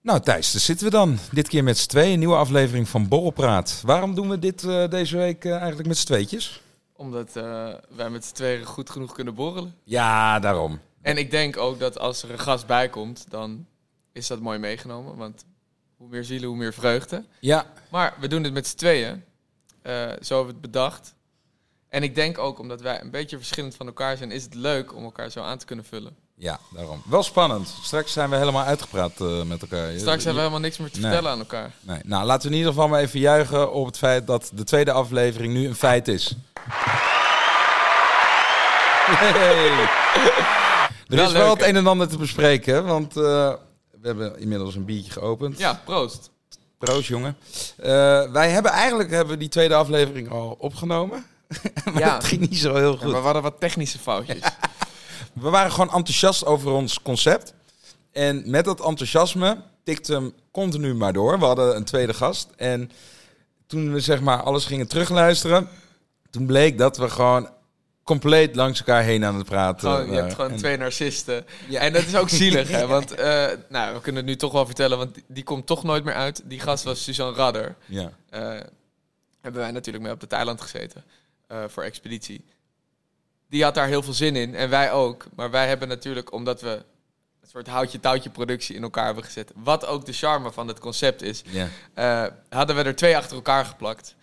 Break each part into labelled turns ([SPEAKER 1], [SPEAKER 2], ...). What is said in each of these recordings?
[SPEAKER 1] Nou Thijs, daar zitten we dan. Dit keer met z'n tweeën, een nieuwe aflevering van Borrelpraat. Waarom doen we dit eh, deze week eh, eigenlijk met z'n tweetjes?
[SPEAKER 2] Omdat eh, wij met z'n tweeën goed genoeg kunnen borrelen.
[SPEAKER 1] Ja, daarom.
[SPEAKER 2] En ik denk ook dat als er een gast bij komt, dan is dat mooi meegenomen. Want hoe meer zielen, hoe meer vreugde.
[SPEAKER 1] Ja,
[SPEAKER 2] Maar we doen het met z'n tweeën. Zo hebben we het bedacht. En ik denk ook, omdat wij een beetje verschillend van elkaar zijn, is het leuk om elkaar zo aan te kunnen vullen.
[SPEAKER 1] Ja, daarom. Wel spannend. Straks zijn we helemaal uitgepraat eh, met elkaar.
[SPEAKER 2] Straks hebben we helemaal niks meer te
[SPEAKER 1] Nee.
[SPEAKER 2] vertellen aan elkaar.
[SPEAKER 1] Nee. Nou, laten we in ieder geval maar even juichen op het feit dat de tweede aflevering nu een feit is. Hey. Er is wel het een en ander te bespreken, want eh, we hebben inmiddels een biertje geopend.
[SPEAKER 2] Ja, proost.
[SPEAKER 1] Proost, jongen. Eh, wij hebben eigenlijk hebben we die tweede aflevering al opgenomen. maar
[SPEAKER 2] Ja.
[SPEAKER 1] het ging niet zo heel
[SPEAKER 2] Ja,
[SPEAKER 1] goed.
[SPEAKER 2] maar we hadden wat technische foutjes.
[SPEAKER 1] We waren gewoon enthousiast over ons concept. En met dat enthousiasme tikte hem continu maar door. We hadden een tweede gast. En toen we zeg maar alles gingen terugluisteren, toen bleek dat we gewoon compleet langs elkaar heen aan het praten
[SPEAKER 2] Gewoon, je hebt gewoon
[SPEAKER 1] En-
[SPEAKER 2] twee narcisten.
[SPEAKER 1] Ja.
[SPEAKER 2] En dat is ook zielig, hè? Want, eh, nou, we kunnen het nu toch wel vertellen, want die, komt toch nooit meer uit. Die gast was Suzanne Radder.
[SPEAKER 1] Ja.
[SPEAKER 2] Eh, hebben wij natuurlijk mee op het eiland gezeten eh, voor expeditie. Die had daar heel veel zin in en wij ook. Maar wij hebben natuurlijk, omdat we een soort houtje-touwtje productie in elkaar hebben gezet, wat ook de charme van het concept is,
[SPEAKER 1] Ja.
[SPEAKER 2] eh, hadden we er twee achter elkaar geplakt.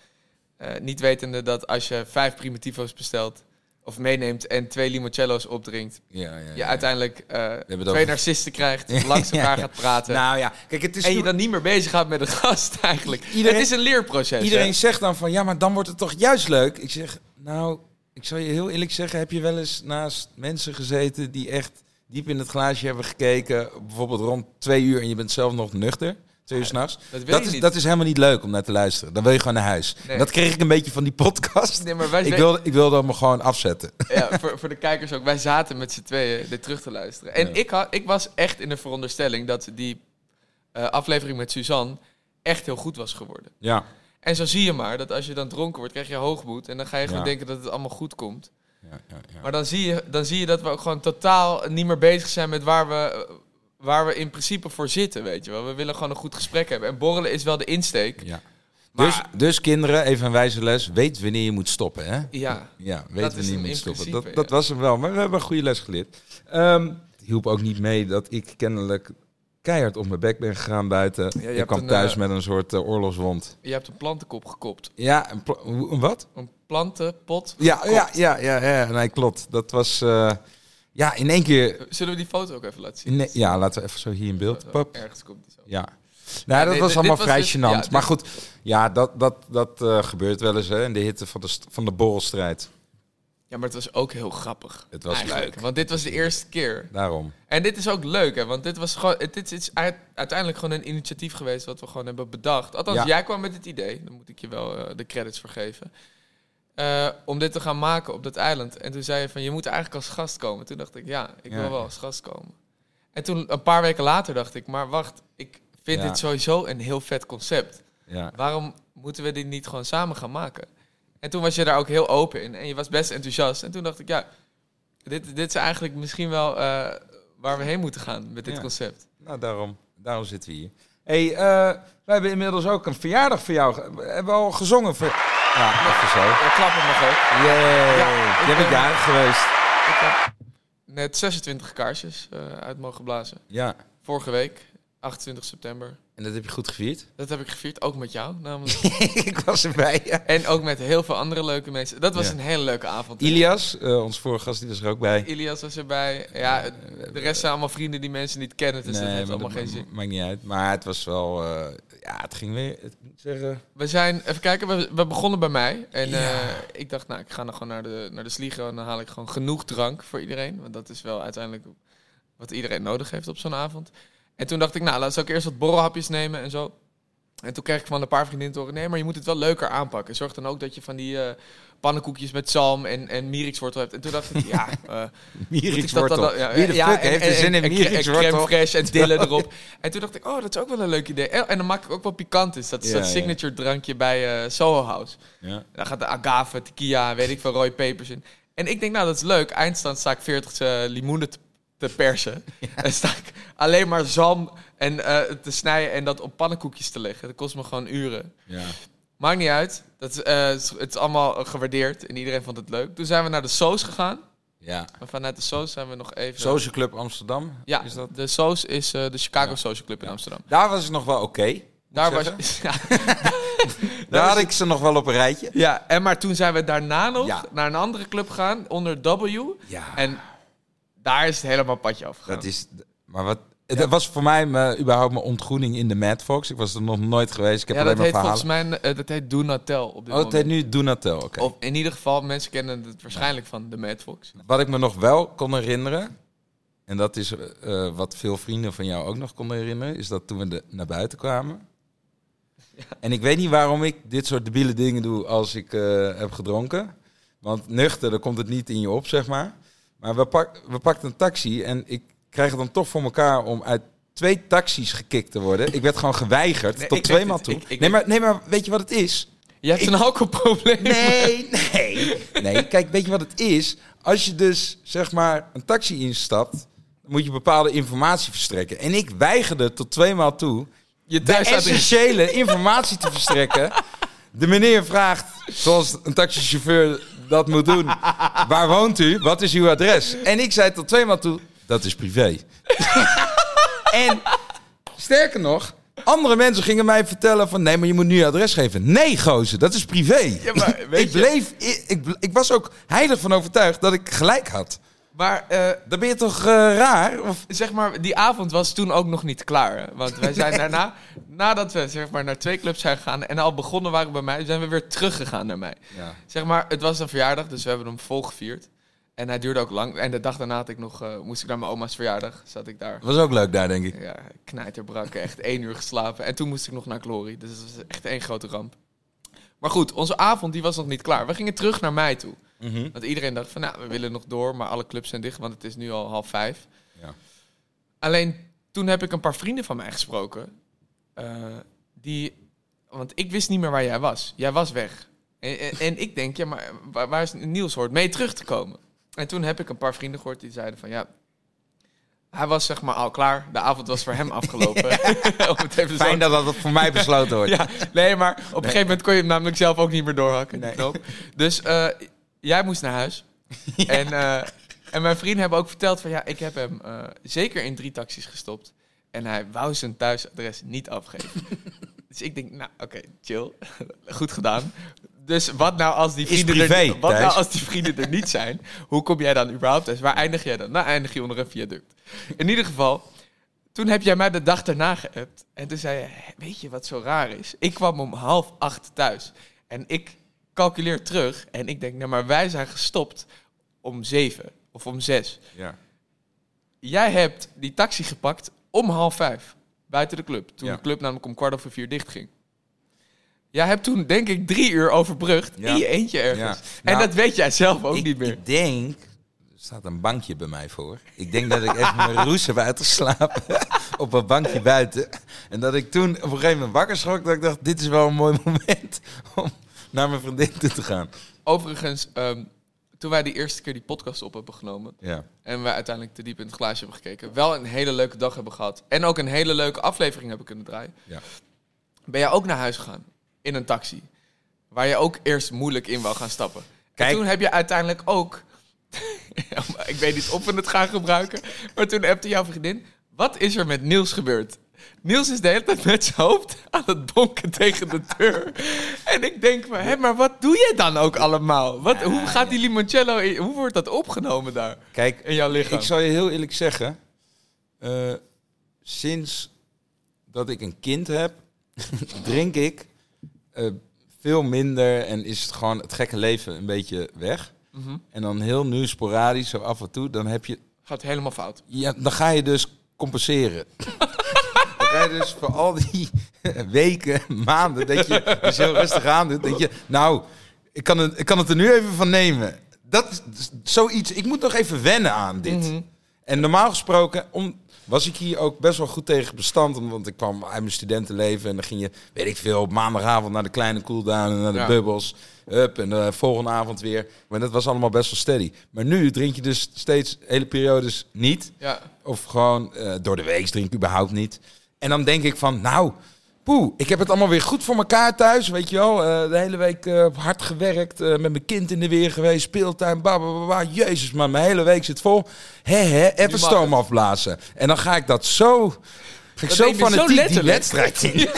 [SPEAKER 2] Eh, niet wetende dat als je vijf primitivo's bestelt of meeneemt en twee limoncello's opdrinkt,
[SPEAKER 1] Ja, ja,
[SPEAKER 2] je uiteindelijk eh, twee
[SPEAKER 1] over-
[SPEAKER 2] narcisten krijgt, langs elkaar gaat praten.
[SPEAKER 1] Nou ja, kijk, het is
[SPEAKER 2] en je dan niet meer bezig gaat met een gast eigenlijk.
[SPEAKER 1] Iedereen-
[SPEAKER 2] het is een leerproces.
[SPEAKER 1] Iedereen
[SPEAKER 2] hè?
[SPEAKER 1] zegt dan van ja, maar dan wordt het toch juist leuk. Ik zeg, nou, ik zal je heel eerlijk zeggen, heb je wel eens naast mensen gezeten die echt diep in het glaasje hebben gekeken, bijvoorbeeld rond twee uur en je bent zelf nog nuchter, twee uur s'nachts.
[SPEAKER 2] Dat
[SPEAKER 1] Dat is,
[SPEAKER 2] niet.
[SPEAKER 1] dat is helemaal niet leuk om naar te luisteren. Dan wil je gewoon naar huis.
[SPEAKER 2] Nee.
[SPEAKER 1] Dat kreeg ik een beetje van die podcast.
[SPEAKER 2] Nee, maar wij
[SPEAKER 1] Ik wilde, ik wilde hem gewoon afzetten.
[SPEAKER 2] ja, voor, voor de kijkers ook. Wij zaten met z'n tweeën dit terug te luisteren. En
[SPEAKER 1] Ja.
[SPEAKER 2] ik, had, ik was echt in de veronderstelling dat die eh, aflevering met Suzanne echt heel goed was geworden.
[SPEAKER 1] Ja.
[SPEAKER 2] En zo zie je maar dat als je dan dronken wordt, krijg je hoogmoed. En dan ga je gewoon
[SPEAKER 1] Ja.
[SPEAKER 2] denken dat het allemaal goed komt.
[SPEAKER 1] ja, ja, ja.
[SPEAKER 2] Maar dan zie, je, dan zie je dat we ook gewoon totaal niet meer bezig zijn met waar we, waar we in principe voor zitten, weet je wel. We willen gewoon een goed gesprek hebben. En borrelen is wel de insteek.
[SPEAKER 1] Ja.
[SPEAKER 2] Maar-
[SPEAKER 1] Dus, dus kinderen, even een wijze les, weet wanneer je moet stoppen. Hè?
[SPEAKER 2] Ja,
[SPEAKER 1] Ja, weet wanneer je moet stoppen. dat dat was hem wel, maar we hebben een goede les geleerd. Het hielp ook niet mee dat ik kennelijk keihard op mijn bek ben gegaan buiten.
[SPEAKER 2] je
[SPEAKER 1] ik kwam
[SPEAKER 2] een,
[SPEAKER 1] thuis
[SPEAKER 2] eh,
[SPEAKER 1] met een soort eh, oorlogswond.
[SPEAKER 2] je hebt een plantenkop gekopt.
[SPEAKER 1] Ja, een, wat?
[SPEAKER 2] Een plantenpot
[SPEAKER 1] Ja, ja, ja, ja, ja, nee, klopt. Dat was, eh, ja, in één keer...
[SPEAKER 2] Zullen we die foto ook even laten zien?
[SPEAKER 1] Nee, ja, laten we even zo hier in beeld.
[SPEAKER 2] Zo,
[SPEAKER 1] Pop.
[SPEAKER 2] Ergens komt die zo.
[SPEAKER 1] Ja. Nou, dat
[SPEAKER 2] nee,
[SPEAKER 1] was
[SPEAKER 2] dit-
[SPEAKER 1] allemaal
[SPEAKER 2] was
[SPEAKER 1] vrij
[SPEAKER 2] dus-
[SPEAKER 1] gênant.
[SPEAKER 2] ja,
[SPEAKER 1] maar goed, ja, dat, dat, dat gebeurt wel eens hè, in de hitte van de, van de borrelstrijd.
[SPEAKER 2] Ja, maar het was ook heel grappig.
[SPEAKER 1] Het was leuk.
[SPEAKER 2] Want dit was de eerste keer.
[SPEAKER 1] Daarom.
[SPEAKER 2] En dit is ook leuk, hè? Want dit was gewoon. Dit is uit- uiteindelijk gewoon een initiatief geweest wat we gewoon hebben bedacht. Althans,
[SPEAKER 1] Ja.
[SPEAKER 2] jij kwam met het idee. Daar moet ik je wel eh, de credits voor geven. Eh, om dit te gaan maken op dat eiland. En toen zei je van, je moet eigenlijk als gast komen. Toen dacht ik, ja, ik
[SPEAKER 1] Ja.
[SPEAKER 2] wil wel als gast komen. En toen, een paar weken later, dacht ik, maar wacht, ik vind
[SPEAKER 1] Ja.
[SPEAKER 2] dit sowieso een heel vet concept.
[SPEAKER 1] Ja.
[SPEAKER 2] Waarom moeten we dit niet gewoon samen gaan maken? En toen was je daar ook heel open in. En je was best enthousiast. En toen dacht ik, ja, dit, dit is eigenlijk misschien wel eh, waar we heen moeten gaan met dit
[SPEAKER 1] Ja.
[SPEAKER 2] concept.
[SPEAKER 1] Nou, daarom, daarom zitten we hier. hey, eh, wij hebben inmiddels ook een verjaardag voor jou. We hebben al gezongen voor... Ja, even zo.
[SPEAKER 2] Ja, klappen mag ook. Ja, ik
[SPEAKER 1] Jij bent
[SPEAKER 2] ben-
[SPEAKER 1] jarig geweest.
[SPEAKER 2] Ik heb net 26 kaarsjes eh, uit mogen blazen.
[SPEAKER 1] Ja.
[SPEAKER 2] Vorige week, 28 september.
[SPEAKER 1] En dat heb je goed gevierd?
[SPEAKER 2] Dat heb ik gevierd, ook met jou namelijk.
[SPEAKER 1] ik was erbij, ja.
[SPEAKER 2] en ook met heel veel andere leuke mensen. Dat was
[SPEAKER 1] Ja.
[SPEAKER 2] een hele leuke avond.
[SPEAKER 1] Ilias, eh, ons vorige gast, die was er ook bij.
[SPEAKER 2] Ilias was erbij. Ja, het- de rest zijn allemaal vrienden die mensen niet kennen. Dus dat heeft allemaal
[SPEAKER 1] dat
[SPEAKER 2] geen zin.
[SPEAKER 1] Maakt niet uit. Maar het was wel... eh, ja, het ging weer... Moet zeggen...
[SPEAKER 2] We zijn, even kijken, we, we begonnen bij mij. En
[SPEAKER 1] Ja.
[SPEAKER 2] eh, ik dacht, nou, ik ga dan gewoon naar de, naar de Sligo en dan haal ik gewoon genoeg drank voor iedereen. Want dat is wel uiteindelijk wat iedereen nodig heeft op zo'n avond. En toen dacht ik, nou, laat ik eerst wat borrelhapjes nemen en zo. En toen kreeg ik van een paar vriendinnen te horen... nee, maar je moet het wel leuker aanpakken. Zorg dan ook dat je van die eh, pannenkoekjes met zalm en, en mierikswortel hebt. En toen dacht ik, ja... eh, dat dan-
[SPEAKER 1] Mierikswortel.
[SPEAKER 2] ja,
[SPEAKER 1] Wie de
[SPEAKER 2] ja,
[SPEAKER 1] fuck heeft er zin in
[SPEAKER 2] en- en crème en dillen erop. En toen dacht ik, oh, dat is ook wel een leuk idee. En, en dan maak ik ook wel pikant is. Dat is
[SPEAKER 1] Ja,
[SPEAKER 2] dat signature drankje bij eh, Soho House.
[SPEAKER 1] Ja.
[SPEAKER 2] Daar gaat de agave, tequila, weet ik veel, rode pepers in. En ik denk, nou, dat is leuk. Eindstand sta ik 40 eh, limoenen te, te persen. En sta ik alleen maar zalm en, eh, te snijden en dat op pannenkoekjes te leggen. Dat kost me gewoon uren.
[SPEAKER 1] Ja.
[SPEAKER 2] Maakt niet uit. Dat is, eh, het is- allemaal gewaardeerd en iedereen vond het leuk. Toen zijn we naar de Soos gegaan.
[SPEAKER 1] ja.
[SPEAKER 2] En vanuit de Soos zijn we nog even...
[SPEAKER 1] Social Club Amsterdam.
[SPEAKER 2] Ja,
[SPEAKER 1] Is dat?
[SPEAKER 2] de Soos is eh, de Chicago
[SPEAKER 1] Ja.
[SPEAKER 2] Social Club in. Amsterdam.
[SPEAKER 1] Daar was het nog wel oké.
[SPEAKER 2] Daar was...
[SPEAKER 1] Daar had ik ze nog wel op een rijtje.
[SPEAKER 2] ja, en maar toen zijn we daarna nog naar een andere club gegaan, onder W.
[SPEAKER 1] Ja.
[SPEAKER 2] En daar is het helemaal padje afgegaan.
[SPEAKER 1] Dat is. Maar wat. Het was voor mij überhaupt mijn ontgroening in de Mad Fox. Ik was er nog nooit geweest. Ik heb
[SPEAKER 2] ja,
[SPEAKER 1] alleen
[SPEAKER 2] dat
[SPEAKER 1] maar
[SPEAKER 2] heet
[SPEAKER 1] verhalen.
[SPEAKER 2] volgens mij eh, dat heet Do Not Tell op dit
[SPEAKER 1] Oh, het
[SPEAKER 2] moment.
[SPEAKER 1] heet nu Donatel. Oké.
[SPEAKER 2] Of in ieder geval, mensen kennen het waarschijnlijk van de Mad Fox.
[SPEAKER 1] Wat ik me nog wel kon herinneren. En dat is eh, wat veel vrienden van jou ook nog konden herinneren. Is dat toen we de, naar buiten kwamen. En ik weet niet waarom ik dit soort debiele dingen doe als ik eh, heb gedronken. Want nuchter, dan komt het niet in je op, zeg maar. Maar we, pak, we pakten een taxi en ik krijg het dan toch voor elkaar om uit twee taxis gekikt te worden. Ik werd gewoon geweigerd,
[SPEAKER 2] Nee,
[SPEAKER 1] tot twee maal toe.
[SPEAKER 2] Ik- ik
[SPEAKER 1] nee, maar, nee, maar weet je wat het is?
[SPEAKER 2] Je hebt
[SPEAKER 1] Ik-
[SPEAKER 2] een alcoholprobleem.
[SPEAKER 1] Nee, nee. Nee, kijk, weet je wat het is? Als je dus, zeg maar, een taxi instapt, moet je bepaalde informatie verstrekken. En ik weigerde tot twee maal toe
[SPEAKER 2] Je
[SPEAKER 1] de essentiële informatie te verstrekken. De meneer vraagt, zoals een taxichauffeur dat moet doen, waar woont u? Wat is uw adres? En ik zei tot twee maal toe, dat is privé. en sterker nog, andere mensen gingen mij vertellen van, nee, maar je moet nu je adres geven. Nee, gozer, dat is privé.
[SPEAKER 2] Ja, maar weet
[SPEAKER 1] ik,
[SPEAKER 2] je-
[SPEAKER 1] bleef, ik, ik, ik was ook heilig van overtuigd dat ik gelijk had.
[SPEAKER 2] Maar eh,
[SPEAKER 1] Dan ben je toch eh, raar? Of,
[SPEAKER 2] zeg maar, die avond was toen ook nog niet klaar. hè? Want wij zijn daarna, nadat we zeg maar, naar twee clubs zijn gegaan en al begonnen waren bij mij, zijn we weer teruggegaan naar mij.
[SPEAKER 1] ja.
[SPEAKER 2] Zeg maar, het was een verjaardag, dus we hebben hem vol gevierd. En hij duurde ook lang. En de dag daarna had ik nog, eh, moest ik naar mijn oma's verjaardag. Zat ik daar.
[SPEAKER 1] Was ook leuk daar, denk ik.
[SPEAKER 2] Ja, knijterbrak. Echt één uur geslapen. En toen moest ik nog naar Glory. Dus dat was echt één grote ramp. Maar goed, onze avond die was nog niet klaar. We gingen terug naar mij toe.
[SPEAKER 1] Mhm.
[SPEAKER 2] Want iedereen dacht van, nou, we willen nog door. Maar alle clubs zijn dicht, want het is nu al half vijf.
[SPEAKER 1] Ja.
[SPEAKER 2] Alleen, toen heb ik een paar vrienden van mij gesproken. eh, die... Want ik wist niet meer waar jij was. Jij was weg. En, en, en ik denk, ja, maar waar, waar is Niels hoort mee terug te komen? En toen heb ik een paar vrienden gehoord die zeiden van, ja... Hij was zeg maar al klaar. De avond was voor hem afgelopen.
[SPEAKER 1] Fijn dat dat voor mij besloten wordt.
[SPEAKER 2] ja, nee, maar op een gegeven moment kon je hem namelijk zelf ook niet meer doorhakken.
[SPEAKER 1] Nee.
[SPEAKER 2] Dus eh, jij moest naar huis. En, eh, en mijn vrienden hebben ook verteld van ja, ik heb hem eh, zeker in drie taxis gestopt. En hij wou zijn thuisadres niet afgeven. dus ik denk, nou oké, chill. Goed gedaan. Dus wat nou als die vrienden
[SPEAKER 1] privé,
[SPEAKER 2] er, wat nou als die vrienden er niet zijn? Hoe kom jij dan überhaupt thuis? Waar eindig jij dan? Nou, eindig je onder een viaduct. In ieder geval, toen heb jij mij de dag daarna geappt. En toen zei je, "Hé, weet je wat zo raar is? Ik kwam om half acht thuis. En ik calculeer terug. En ik denk, nou maar wij zijn gestopt om zeven of om zes.
[SPEAKER 1] Ja.
[SPEAKER 2] Jij hebt die taxi gepakt om half vijf. Buiten de club. Toen
[SPEAKER 1] Ja.
[SPEAKER 2] de club namelijk om kwart over vier dicht ging. Jij hebt toen denk ik drie uur overbrugd
[SPEAKER 1] Ja.
[SPEAKER 2] in je eentje ergens. En
[SPEAKER 1] Nou,
[SPEAKER 2] dat weet jij zelf ook
[SPEAKER 1] ik,
[SPEAKER 2] niet meer.
[SPEAKER 1] Ik denk, er staat een bankje bij mij voor. Ik denk dat ik even mijn roes heb uitgeslapen op een bankje buiten. En dat ik toen op een gegeven moment wakker schrok. Dat ik dacht, dit is wel een mooi moment om naar mijn vriendin toe te gaan.
[SPEAKER 2] Overigens, ehm, toen wij die eerste keer die podcast op hebben genomen...
[SPEAKER 1] Ja.
[SPEAKER 2] En we uiteindelijk te diep in het glaasje hebben gekeken. Wel een hele leuke dag hebben gehad. En ook een hele leuke aflevering hebben kunnen draaien.
[SPEAKER 1] Ja.
[SPEAKER 2] Ben jij ook naar huis gegaan? In een taxi. Waar je ook eerst moeilijk in wou gaan stappen.
[SPEAKER 1] Kijk.
[SPEAKER 2] En toen heb je uiteindelijk ook... ik weet niet of we het gaan gebruiken. Maar toen appte jouw vriendin... Wat is er met Niels gebeurd? Niels is de hele tijd met zijn hoofd aan het bonken tegen de deur. En ik denk maar, hé, maar wat doe je dan ook allemaal? Wat, hoe gaat die limoncello... in- Hoe wordt dat opgenomen daar?
[SPEAKER 1] Kijk,
[SPEAKER 2] In jouw lichaam?
[SPEAKER 1] ik zal je heel eerlijk zeggen. eh, sinds dat ik een kind heb, drink ik eh, veel minder en is het gewoon het gekke leven een beetje weg.
[SPEAKER 2] Mhm.
[SPEAKER 1] En dan heel nu sporadisch, zo af en toe, dan heb je
[SPEAKER 2] Gaat helemaal fout.
[SPEAKER 1] Ja, dan ga je dus compenseren. jij dus voor al die weken, maanden, dat je dus heel rustig aan doet, dat je, nou, ik kan, het, ik kan het er nu even van nemen. Dat is zoiets, ik moet nog even wennen aan dit.
[SPEAKER 2] Mhm.
[SPEAKER 1] En normaal gesproken om, was ik hier ook best wel goed tegen bestand. Want ik kwam uit mijn studentenleven en dan ging je, weet ik veel, op maandagavond naar de kleine cooldown en naar de
[SPEAKER 2] Ja.
[SPEAKER 1] bubbels. Up, en de volgende avond weer. Maar dat was allemaal best wel steady. Maar nu drink je dus steeds hele periodes niet.
[SPEAKER 2] Ja,
[SPEAKER 1] Of gewoon eh, door de week drink ik überhaupt niet. En dan denk ik van, nou, poeh, ik heb het allemaal weer goed voor elkaar thuis. Weet je wel, Eh, de hele week eh, hard gewerkt, eh, met mijn kind in de weer geweest, speeltuin, bababa. Jezus, maar mijn hele week zit vol. Hè, hè, even stoom afblazen. En dan ga ik dat zo, ga ik
[SPEAKER 2] Dat
[SPEAKER 1] zo fanatiek die wedstrijd in.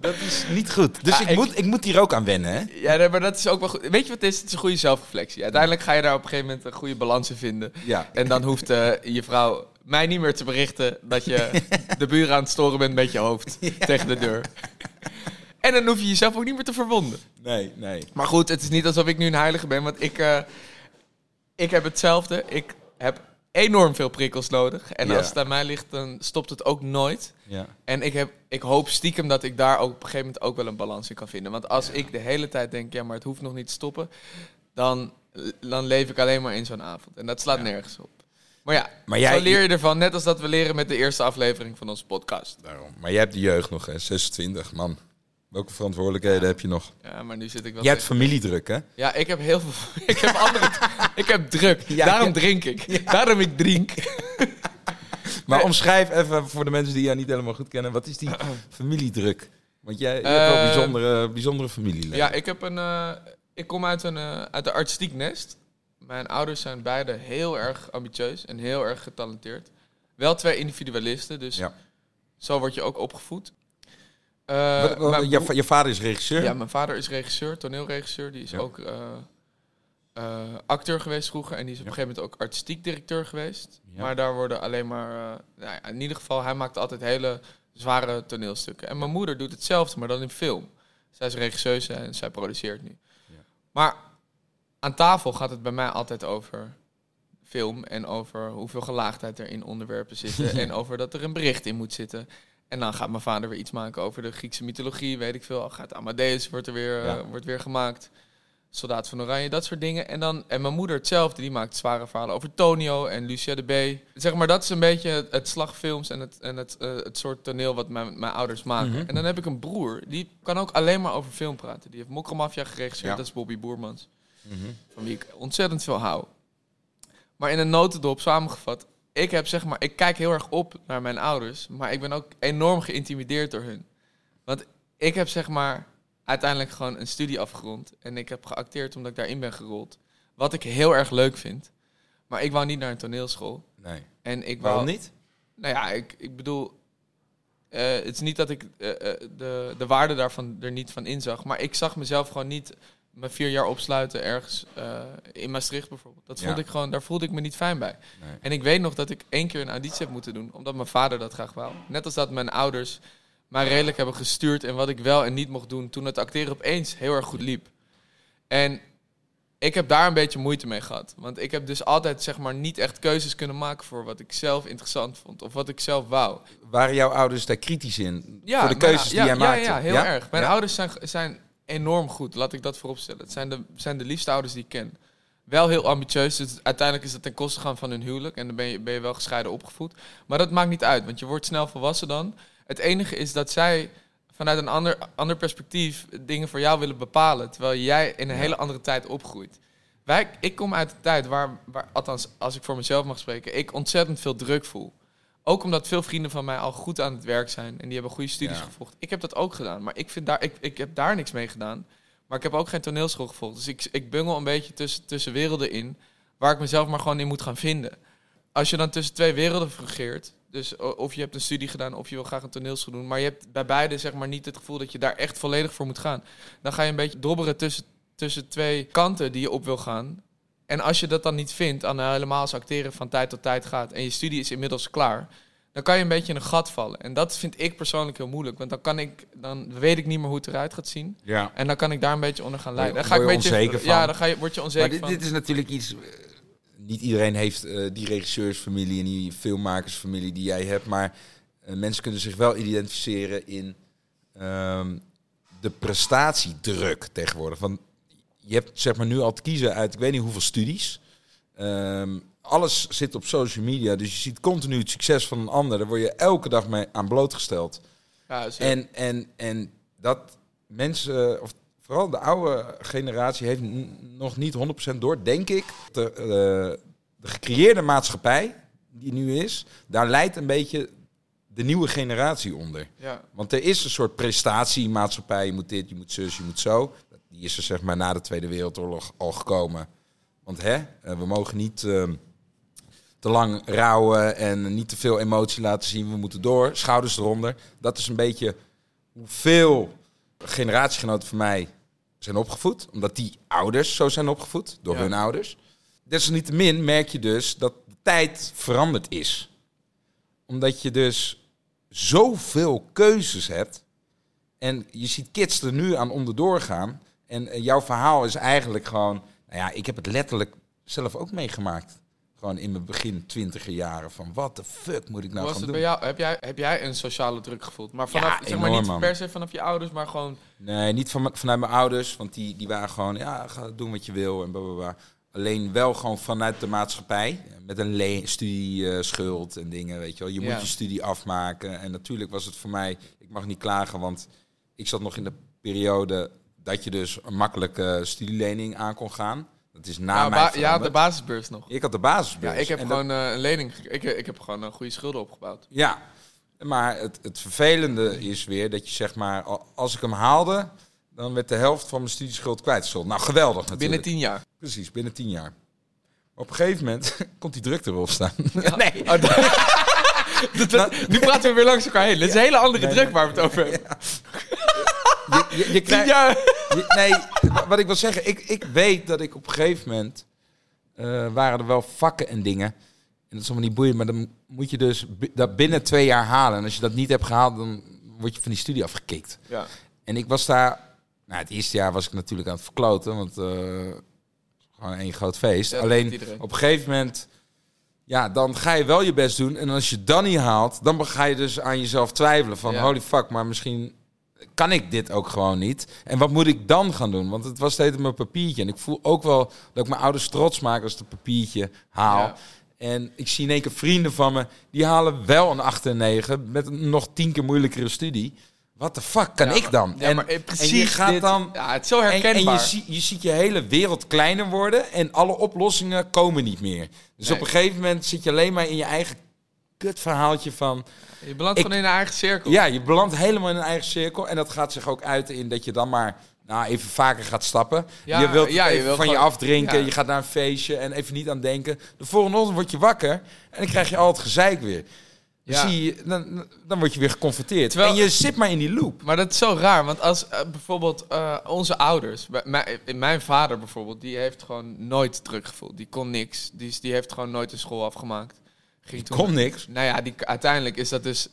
[SPEAKER 1] Dat is niet goed. Dus ik,
[SPEAKER 2] ik-
[SPEAKER 1] moet, ik moet hier ook aan wennen, hè?
[SPEAKER 2] ja nee, maar dat is ook wel goed. Weet je wat het is? Het is een goede zelfreflectie. Uiteindelijk ga je daar op een gegeven moment een goede balans in vinden.
[SPEAKER 1] Ja.
[SPEAKER 2] En dan hoeft je vrouw mij niet meer te berichten dat je de buren aan het storen bent met je hoofd tegen de deur. En dan hoef je jezelf ook niet meer te verwonden.
[SPEAKER 1] Nee, nee.
[SPEAKER 2] Maar goed, het is niet alsof ik nu een heilige ben, want ik, eh, ik heb hetzelfde. Ik heb enorm veel prikkels nodig. En
[SPEAKER 1] Ja.
[SPEAKER 2] als het aan mij ligt, dan stopt het ook nooit.
[SPEAKER 1] Ja.
[SPEAKER 2] En ik, heb, ik hoop stiekem dat ik daar ook op een gegeven moment ook wel een balans in kan vinden. Want als ik de hele tijd denk, ja, maar het hoeft nog niet te stoppen, dan, dan leef ik alleen maar in zo'n avond. En dat slaat nergens op. Maar ja,
[SPEAKER 1] Maar jij-
[SPEAKER 2] zo leer je ervan, net als dat we leren met de eerste aflevering van onze podcast.
[SPEAKER 1] Daarom. Maar jij hebt de jeugd nog, hè? 26, man. Welke verantwoordelijkheden heb je nog?
[SPEAKER 2] Ja, maar nu zit ik wel...
[SPEAKER 1] Jij hebt familiedruk, hè?
[SPEAKER 2] Ja, ik heb heel veel... Ik heb andere... ik heb druk.
[SPEAKER 1] Ja,
[SPEAKER 2] Daarom
[SPEAKER 1] ja.
[SPEAKER 2] drink ik. Daarom ik drink.
[SPEAKER 1] Maar
[SPEAKER 2] Nee.
[SPEAKER 1] omschrijf even voor de mensen die jou niet helemaal goed kennen. Wat is die familiedruk? Want jij je hebt wel
[SPEAKER 2] Eh,
[SPEAKER 1] bijzondere, bijzondere familie.
[SPEAKER 2] Ja, ik heb een... eh, ik kom uit een, eh, uit een artistiek nest. Mijn ouders zijn beide heel erg ambitieus en heel erg getalenteerd. Wel twee individualisten, dus
[SPEAKER 1] Ja.
[SPEAKER 2] zo word je ook opgevoed. Eh,
[SPEAKER 1] Wat- wat-
[SPEAKER 2] mijn
[SPEAKER 1] je, vader is regisseur.
[SPEAKER 2] Ja, mijn vader is regisseur, toneelregisseur. Die is
[SPEAKER 1] Ja.
[SPEAKER 2] ook eh, eh, acteur geweest vroeger. En die is op een gegeven moment ook artistiek directeur geweest. Maar daar worden alleen maar... nou ja, in ieder geval, hij maakt altijd hele zware toneelstukken. En mijn moeder doet hetzelfde, maar dan in film. Zij is regisseuse en zij produceert nu.
[SPEAKER 1] Ja.
[SPEAKER 2] Maar aan tafel gaat het bij mij altijd over film en over hoeveel gelaagdheid er in onderwerpen zitten en over dat er een bericht in moet zitten. En dan gaat mijn vader weer iets maken over de Griekse mythologie, weet ik veel. Gaat Amadeus wordt er weer, eh, wordt weer gemaakt. Soldaat van Oranje, dat soort dingen. En, dan, en mijn moeder hetzelfde, die maakt zware verhalen over Tonio en Lucia de B. Zeg maar, dat is een beetje het, het slagfilms en, het, en het, eh, het soort toneel wat mijn, mijn ouders maken.
[SPEAKER 1] Mhm.
[SPEAKER 2] En dan heb ik een broer, die kan ook alleen maar over film praten. Die heeft Mokromafia geregisseerd,
[SPEAKER 1] Ja.
[SPEAKER 2] dat is Bobby Boermans
[SPEAKER 1] Mhm.
[SPEAKER 2] van wie ik ontzettend veel hou. Maar in een notendop samengevat, ik heb zeg maar, ik kijk heel erg op naar mijn ouders, maar ik ben ook enorm geïntimideerd door hun. Want ik heb zeg maar uiteindelijk gewoon een studie afgerond en ik heb geacteerd omdat ik daarin ben gerold. Wat ik heel erg leuk vind. Maar ik wou niet naar een toneelschool.
[SPEAKER 1] Nee.
[SPEAKER 2] En ik wou,
[SPEAKER 1] Waarom niet?
[SPEAKER 2] nou ja, ik, ik bedoel, eh, het is niet dat ik eh, eh, de, de waarde daarvan er niet van inzag, maar ik zag mezelf gewoon niet me vier jaar opsluiten ergens eh, in Maastricht bijvoorbeeld. Dat vond
[SPEAKER 1] Ja.
[SPEAKER 2] ik gewoon, daar voelde ik me niet fijn bij.
[SPEAKER 1] Nee.
[SPEAKER 2] En ik weet nog dat ik één keer een auditie heb moeten doen, omdat mijn vader dat graag wou. Net als dat mijn ouders mij redelijk hebben gestuurd en wat ik wel en niet mocht doen toen het acteren opeens heel erg goed liep. En ik heb daar een beetje moeite mee gehad. Want ik heb dus altijd zeg maar niet echt keuzes kunnen maken voor wat ik zelf interessant vond. Of wat ik zelf wou.
[SPEAKER 1] Waren jouw ouders daar kritisch in? voor de
[SPEAKER 2] mijn-
[SPEAKER 1] keuzes die
[SPEAKER 2] ja,
[SPEAKER 1] jij
[SPEAKER 2] ja,
[SPEAKER 1] maakte?
[SPEAKER 2] Ja, heel erg. Mijn ouders zijn, zijn enorm goed. Laat ik dat vooropstellen. Het zijn de, zijn de liefste ouders die ik ken. Wel heel ambitieus. Dus uiteindelijk is dat ten koste gaan van hun huwelijk. En dan ben je, ben je wel gescheiden opgevoed. Maar dat maakt niet uit. Want je wordt snel volwassen dan. Het enige is dat zij vanuit een ander, ander perspectief dingen voor jou willen bepalen. Terwijl jij in een hele andere tijd opgroeit. Wij, ik kom uit een tijd waar, waar, althans als ik voor mezelf mag spreken, ik ontzettend veel druk voel. Ook omdat veel vrienden van mij al goed aan het werk zijn en die hebben goede studies
[SPEAKER 1] Ja.
[SPEAKER 2] gevolgd. Ik heb dat ook gedaan, maar ik, vind daar, ik, ik heb daar niks mee gedaan. Maar ik heb ook geen toneelschool gevolgd. Dus ik, ik bungel een beetje tussen, tussen werelden in, waar ik mezelf maar gewoon in moet gaan vinden. Als je dan tussen twee werelden fungeert, dus of je hebt een studie gedaan of je wil graag een toneelschool doen, maar je hebt bij beide zeg maar niet het gevoel dat je daar echt volledig voor moet gaan, dan ga je een beetje dobberen tussen, tussen twee kanten die je op wil gaan. En als je dat dan niet vindt, aan helemaal als acteren van tijd tot tijd gaat en je studie is inmiddels klaar, dan kan je een beetje in een gat vallen. En dat vind ik persoonlijk heel moeilijk, want dan kan ik, dan weet ik niet meer hoe het eruit gaat zien.
[SPEAKER 1] Ja.
[SPEAKER 2] En dan kan ik daar een beetje onder gaan leiden. Dan ga ik een
[SPEAKER 1] je
[SPEAKER 2] beetje,
[SPEAKER 1] onzeker van?
[SPEAKER 2] Ja, dan ga je, word je onzeker
[SPEAKER 1] Maar dit,
[SPEAKER 2] van.
[SPEAKER 1] dit is natuurlijk iets... eh, niet iedereen heeft eh, die regisseursfamilie en die filmmakersfamilie die jij hebt. Maar eh, mensen kunnen zich wel identificeren in ehm, de prestatiedruk tegenwoordig. Want je hebt zeg maar nu al te kiezen uit ik weet niet hoeveel studies. Ehm, alles zit op social media, dus je ziet continu het succes van een ander. Daar word je elke dag mee aan blootgesteld.
[SPEAKER 2] Ja.
[SPEAKER 1] En, en, en dat mensen, of vooral de oude generatie, heeft nog niet 100% door, denk ik. De, eh, de gecreëerde maatschappij die nu is, daar leidt een beetje de nieuwe generatie onder.
[SPEAKER 2] ja.
[SPEAKER 1] Want er is een soort prestatiemaatschappij. Je moet dit, je moet zus, je moet zo. Die is er zeg maar na de Tweede Wereldoorlog al gekomen. Want hè, eh, we mogen niet ehm, te lang rouwen en niet te veel emotie laten zien. We moeten door, schouders eronder. Dat is een beetje hoeveel generatiegenoten van mij zijn opgevoed. Omdat die ouders zo zijn opgevoed, door
[SPEAKER 2] Ja.
[SPEAKER 1] hun ouders. Desalniettemin merk je dus dat de tijd veranderd is. Omdat je dus zoveel keuzes hebt. En je ziet kids er nu aan onderdoor gaan. En eh, jouw verhaal is eigenlijk gewoon... Nou ja, ik heb het letterlijk zelf ook meegemaakt. Gewoon in mijn begin twintiger jaren. Van wat de fuck moet ik nou
[SPEAKER 2] was
[SPEAKER 1] gaan
[SPEAKER 2] het
[SPEAKER 1] doen?
[SPEAKER 2] bij jou? Heb jij, heb jij een sociale druk gevoeld? Maar vanaf, zeg maar
[SPEAKER 1] enorm,
[SPEAKER 2] niet per se vanaf je ouders, maar gewoon...
[SPEAKER 1] Nee, niet van, vanuit mijn ouders. Want die, die waren gewoon... Ja, ga doen wat je wil en blablabla. Alleen wel gewoon vanuit de maatschappij. Met een studieschuld en dingen, weet je wel. Je
[SPEAKER 2] Ja.
[SPEAKER 1] moet je studie afmaken. En natuurlijk was het voor mij... Ik mag niet klagen, want ik zat nog in de periode... dat je dus een makkelijke studielening aan kon gaan. Dat is na
[SPEAKER 2] Nou,
[SPEAKER 1] mij
[SPEAKER 2] ja,
[SPEAKER 1] veranderd.
[SPEAKER 2] de basisbeurs nog.
[SPEAKER 1] Ik had de basisbeurs.
[SPEAKER 2] Ja, ik heb
[SPEAKER 1] En dat-
[SPEAKER 2] gewoon eh, een lening... Ik, ik heb gewoon een goede schulden opgebouwd.
[SPEAKER 1] Ja, maar het, het vervelende is weer dat je zeg maar... al- Als ik hem haalde, dan werd de helft van mijn studieschuld kwijtgescholden. Nou, geweldig natuurlijk.
[SPEAKER 2] Binnen tien jaar.
[SPEAKER 1] Precies, binnen tien jaar. Op een gegeven moment komt die druk erop staan.
[SPEAKER 2] Nee. Oh, dat- dat- nu praten we weer langs elkaar heen. Dit is een hele andere druk waar we het over hebben.
[SPEAKER 1] Je, je, krijgt, je- nee, wa- wat ik wil zeggen, ik, ik weet dat ik op een gegeven moment... eh, waren er wel vakken en dingen. En dat is allemaal niet boeiend, maar dan moet je dus dat binnen twee jaar halen. En als je dat niet hebt gehaald, dan word je van die studie afgekikt.
[SPEAKER 2] Ja.
[SPEAKER 1] En ik was daar... Nou, het eerste jaar was ik natuurlijk aan het verkloten, want... eh, gewoon één groot feest.
[SPEAKER 2] Ja,
[SPEAKER 1] Alleen op een gegeven moment... Ja, dan ga je wel je best doen. En als je dan niet haalt, dan ga je dus aan jezelf twijfelen. Van
[SPEAKER 2] Ja.
[SPEAKER 1] holy fuck, maar misschien kan ik dit ook gewoon niet. En wat moet ik dan gaan doen? Want het was steeds mijn papiertje. En ik voel ook wel dat ik mijn ouders trots maak als ik het papiertje haal.
[SPEAKER 2] Ja.
[SPEAKER 1] En ik zie in één keer vrienden van me, die halen wel een 8 en 9 met een nog tien keer moeilijkere studie. Wat de fuck kan
[SPEAKER 2] Ja,
[SPEAKER 1] ik dan?
[SPEAKER 2] Ja,
[SPEAKER 1] en,
[SPEAKER 2] maar, eh,
[SPEAKER 1] en
[SPEAKER 2] precies
[SPEAKER 1] je gaat
[SPEAKER 2] dit-
[SPEAKER 1] dan...
[SPEAKER 2] Ja, het is zo
[SPEAKER 1] En,
[SPEAKER 2] herkenbaar.
[SPEAKER 1] en je, je ziet je hele wereld kleiner worden en alle oplossingen komen niet meer. Dus
[SPEAKER 2] Nee.
[SPEAKER 1] op een gegeven moment zit je alleen maar in je eigen kutverhaaltje van...
[SPEAKER 2] Je belandt gewoon in een eigen cirkel.
[SPEAKER 1] Ja, je belandt helemaal in een eigen cirkel. En dat gaat zich ook uit in dat je dan maar nou, even vaker gaat stappen.
[SPEAKER 2] Ja,
[SPEAKER 1] je wilt
[SPEAKER 2] ja, je
[SPEAKER 1] van je afdrinken.
[SPEAKER 2] ja.
[SPEAKER 1] Je gaat naar een feestje en even niet aan denken. De volgende ochtend word je wakker en dan krijg je al het gezeik weer. Dan, zie je, dan, dan word je weer geconfronteerd.
[SPEAKER 2] Terwijl-
[SPEAKER 1] en je zit maar in die loop.
[SPEAKER 2] Maar dat is zo raar, want als eh, bijvoorbeeld eh, onze ouders, mijn, mijn vader bijvoorbeeld, die heeft gewoon nooit druk gevoeld. Die kon niks. Die, die heeft gewoon nooit een school afgemaakt. Ging toen-
[SPEAKER 1] Kom niks.
[SPEAKER 2] Nou ja, die, uiteindelijk is dat dus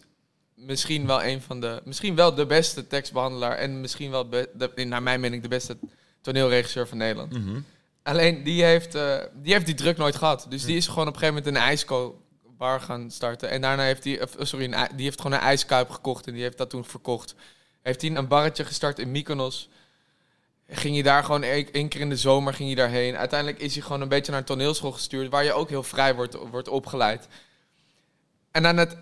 [SPEAKER 2] misschien wel een van de, misschien wel de beste tekstbehandelaar en misschien wel, be- de, naar mijn mening, de beste toneelregisseur van Nederland.
[SPEAKER 1] Mhm.
[SPEAKER 2] Alleen die heeft, eh, die heeft die druk nooit gehad. Dus die is gewoon op een gegeven moment een ijsko-bar gaan starten. En daarna heeft hij, of, sorry, een, die heeft gewoon een ijskuip gekocht en die heeft dat toen verkocht. Heeft hij een barretje gestart in Mykonos. Ging hij daar gewoon één keer in de zomer ging hij daarheen. Uiteindelijk is hij gewoon een beetje naar een toneelschool gestuurd, waar je ook heel vrij wordt, wordt opgeleid. En, dan het,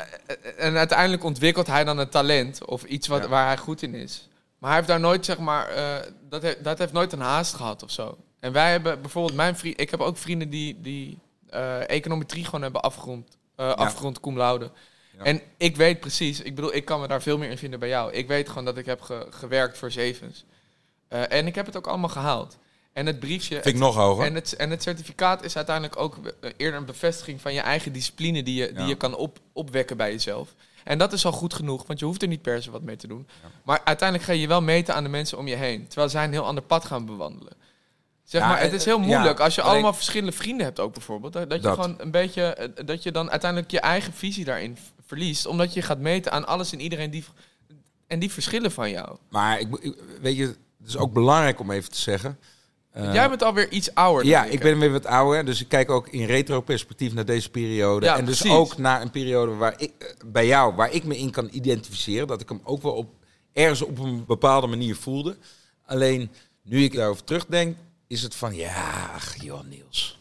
[SPEAKER 2] en uiteindelijk ontwikkelt hij dan een talent of iets wat,
[SPEAKER 1] Ja.
[SPEAKER 2] waar hij goed in is. Maar hij heeft daar nooit, zeg maar, eh, dat, heeft, dat heeft nooit een haast gehad of zo. En wij hebben bijvoorbeeld, mijn vriend, ik heb ook vrienden die, die eh, econometrie gewoon hebben afgerond, eh afgerond cum laude.
[SPEAKER 1] Ja.
[SPEAKER 2] En ik weet precies, ik bedoel, ik kan me daar veel meer in vinden bij jou. Ik weet gewoon dat ik heb ge- gewerkt voor zevens. Eh, en ik heb het ook allemaal gehaald. En het briefje,
[SPEAKER 1] Vind ik nog hoger.
[SPEAKER 2] en het, en het certificaat is uiteindelijk ook eh, eerder een bevestiging van je eigen discipline die je, die je kan op, opwekken bij jezelf. En dat is al goed genoeg, want je hoeft er niet per se wat mee te doen.
[SPEAKER 1] Ja.
[SPEAKER 2] Maar uiteindelijk ga je wel meten aan de mensen om je heen. Terwijl zij een heel ander pad gaan bewandelen. Zeg
[SPEAKER 1] Ja,
[SPEAKER 2] maar, het
[SPEAKER 1] en-
[SPEAKER 2] is heel moeilijk als je allemaal verschillende vrienden hebt ook bijvoorbeeld. Dat, dat je
[SPEAKER 1] Dat.
[SPEAKER 2] gewoon een beetje, eh, dat je dan uiteindelijk je eigen visie daarin verliest. Omdat je gaat meten aan alles en iedereen die, en die verschillen van jou.
[SPEAKER 1] Maar ik, weet je, is ook belangrijk om even te zeggen. Eh,
[SPEAKER 2] Jij bent alweer iets ouder.
[SPEAKER 1] ja, ik ben weer wat ouder, dus ik kijk ook in retro-perspectief naar deze periode.
[SPEAKER 2] Ja,
[SPEAKER 1] en dus
[SPEAKER 2] precies.
[SPEAKER 1] ook naar een periode waar ik, eh, bij jou, waar ik me in kan identificeren. Dat ik hem ook wel op, ergens op een bepaalde manier voelde. Alleen, nu ik daarover terugdenk, is het van, ja, ach, joh, Niels.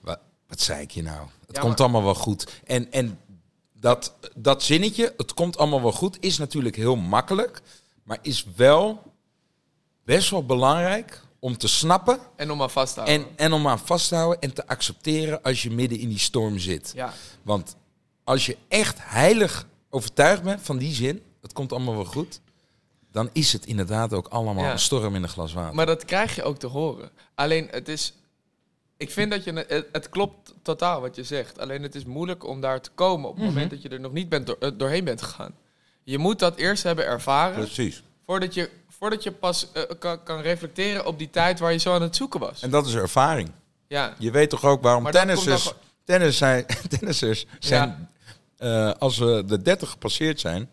[SPEAKER 1] Wat, wat zei ik je nou? Het
[SPEAKER 2] Ja,
[SPEAKER 1] komt allemaal wel goed. En, en dat, dat zinnetje, het komt allemaal wel goed, is natuurlijk heel makkelijk. Maar is wel best wel belangrijk om te snappen
[SPEAKER 2] En om aan vast te houden.
[SPEAKER 1] en, en om aan vast te houden en te accepteren als je midden in die storm zit.
[SPEAKER 2] Ja.
[SPEAKER 1] Want als je echt heilig overtuigd bent van die zin, het komt allemaal wel goed, dan is het inderdaad ook allemaal
[SPEAKER 2] Ja.
[SPEAKER 1] een storm in een glas water.
[SPEAKER 2] Maar dat krijg je ook te horen. Alleen het is. Ik vind dat je. Het, het klopt totaal wat je zegt. Alleen het is moeilijk om daar te komen op het
[SPEAKER 1] Mhm.
[SPEAKER 2] moment dat je er nog niet bent door, eh, doorheen bent gegaan. Je moet dat eerst hebben ervaren.
[SPEAKER 1] Precies.
[SPEAKER 2] Voordat je, voordat je pas eh, kan, kan reflecteren op die tijd waar je zo aan het zoeken was.
[SPEAKER 1] En dat is ervaring.
[SPEAKER 2] Ja.
[SPEAKER 1] Je weet toch ook waarom tennissers,
[SPEAKER 2] dan
[SPEAKER 1] tennis zijn, tennissers zijn, eh, als we de 30 gepasseerd zijn,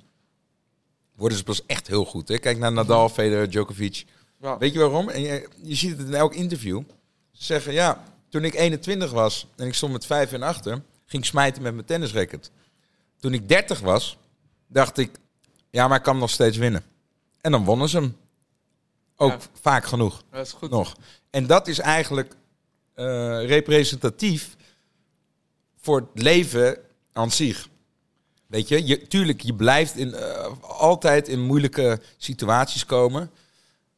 [SPEAKER 1] worden ze pas echt heel goed. Hè? Kijk naar Nadal, Federer, Djokovic.
[SPEAKER 2] Ja.
[SPEAKER 1] Weet je waarom? En je, je ziet het in elk interview. Ze zeggen, ja, toen ik 21 was en ik stond met 5 en achter, ging ik smijten met mijn tennisracket. Toen ik 30 was, dacht ik, ja, maar ik kan nog steeds winnen. En dan wonnen ze hem. Ook
[SPEAKER 2] Ja.
[SPEAKER 1] vaak genoeg
[SPEAKER 2] Dat is goed.
[SPEAKER 1] nog. En dat is eigenlijk eh, representatief voor het leven aan zich. Weet je, je tuurlijk, je blijft in, eh, altijd in moeilijke situaties komen.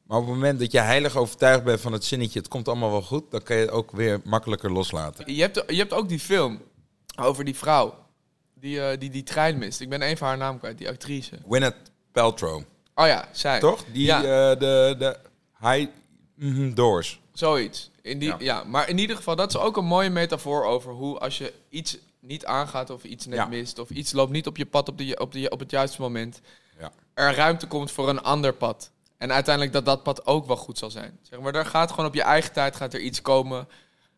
[SPEAKER 1] Maar op het moment dat je heilig overtuigd bent van het zinnetje, het komt allemaal wel goed, dan kan je het ook weer makkelijker loslaten.
[SPEAKER 2] Je hebt, je hebt ook die film over die vrouw die, eh, die die trein mist. Ik ben even haar naam kwijt, die actrice.
[SPEAKER 1] Gwyneth Paltrow,
[SPEAKER 2] Oh ja, zij.
[SPEAKER 1] toch? Die,
[SPEAKER 2] Ja.
[SPEAKER 1] eh, de, de high mhm, doors.
[SPEAKER 2] Zoiets. In die,
[SPEAKER 1] Ja.
[SPEAKER 2] ja. maar in ieder geval, dat is ook een mooie metafoor over hoe als je iets niet aangaat of iets net
[SPEAKER 1] Ja.
[SPEAKER 2] mist of iets loopt niet op je pad op, de, op, de, op het juiste moment,
[SPEAKER 1] Ja.
[SPEAKER 2] er ruimte komt voor een ander pad. En uiteindelijk dat dat pad ook wel goed zal zijn. Zeg maar, er gaat gewoon op je eigen tijd gaat er iets komen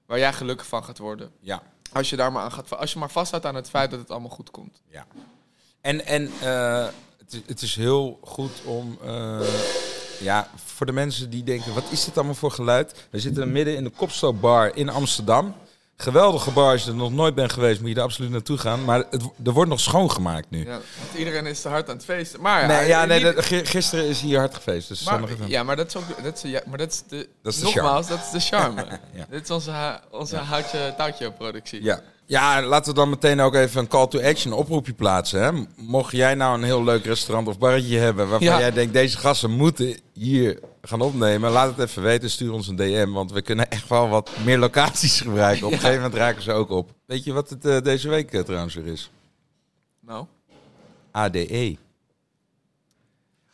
[SPEAKER 2] waar jij gelukkig van gaat worden.
[SPEAKER 1] Ja.
[SPEAKER 2] Als je daar maar aan gaat, als je maar vasthoudt aan het feit dat het allemaal goed komt.
[SPEAKER 1] Ja. En, en eh, het, is, heel goed om, eh, ja, voor de mensen die denken, wat is dit allemaal voor geluid? We zitten midden in de Kopstookbar in Amsterdam. Geweldige bar, als je er nog nooit bent geweest, moet je er absoluut naartoe gaan. Maar het, er wordt nog schoongemaakt nu.
[SPEAKER 2] Ja, want iedereen is te hard aan het feesten. Maar
[SPEAKER 1] nee, ja, nee, gisteren is hier hard gefeest. Dus
[SPEAKER 2] maar, ja, maar dat is ook, dat is, ja, maar dat is de,
[SPEAKER 1] Dat is de
[SPEAKER 2] nogmaals, dat is de charme.
[SPEAKER 1] Ja.
[SPEAKER 2] Dit is onze, onze houtje, touwtje productie.
[SPEAKER 1] Ja. Ja, laten we dan meteen ook even een call to action, een oproepje plaatsen. Hè? Mocht jij nou een heel leuk restaurant of barretje hebben waarvan
[SPEAKER 2] Ja.
[SPEAKER 1] jij denkt deze gasten moeten hier gaan opnemen, laat het even weten. Stuur ons een DM, want we kunnen echt wel wat meer locaties gebruiken. Op een
[SPEAKER 2] Ja.
[SPEAKER 1] gegeven moment raken ze ook op. Weet je wat het eh, deze week eh, trouwens weer is?
[SPEAKER 2] Nou.
[SPEAKER 1] ADE.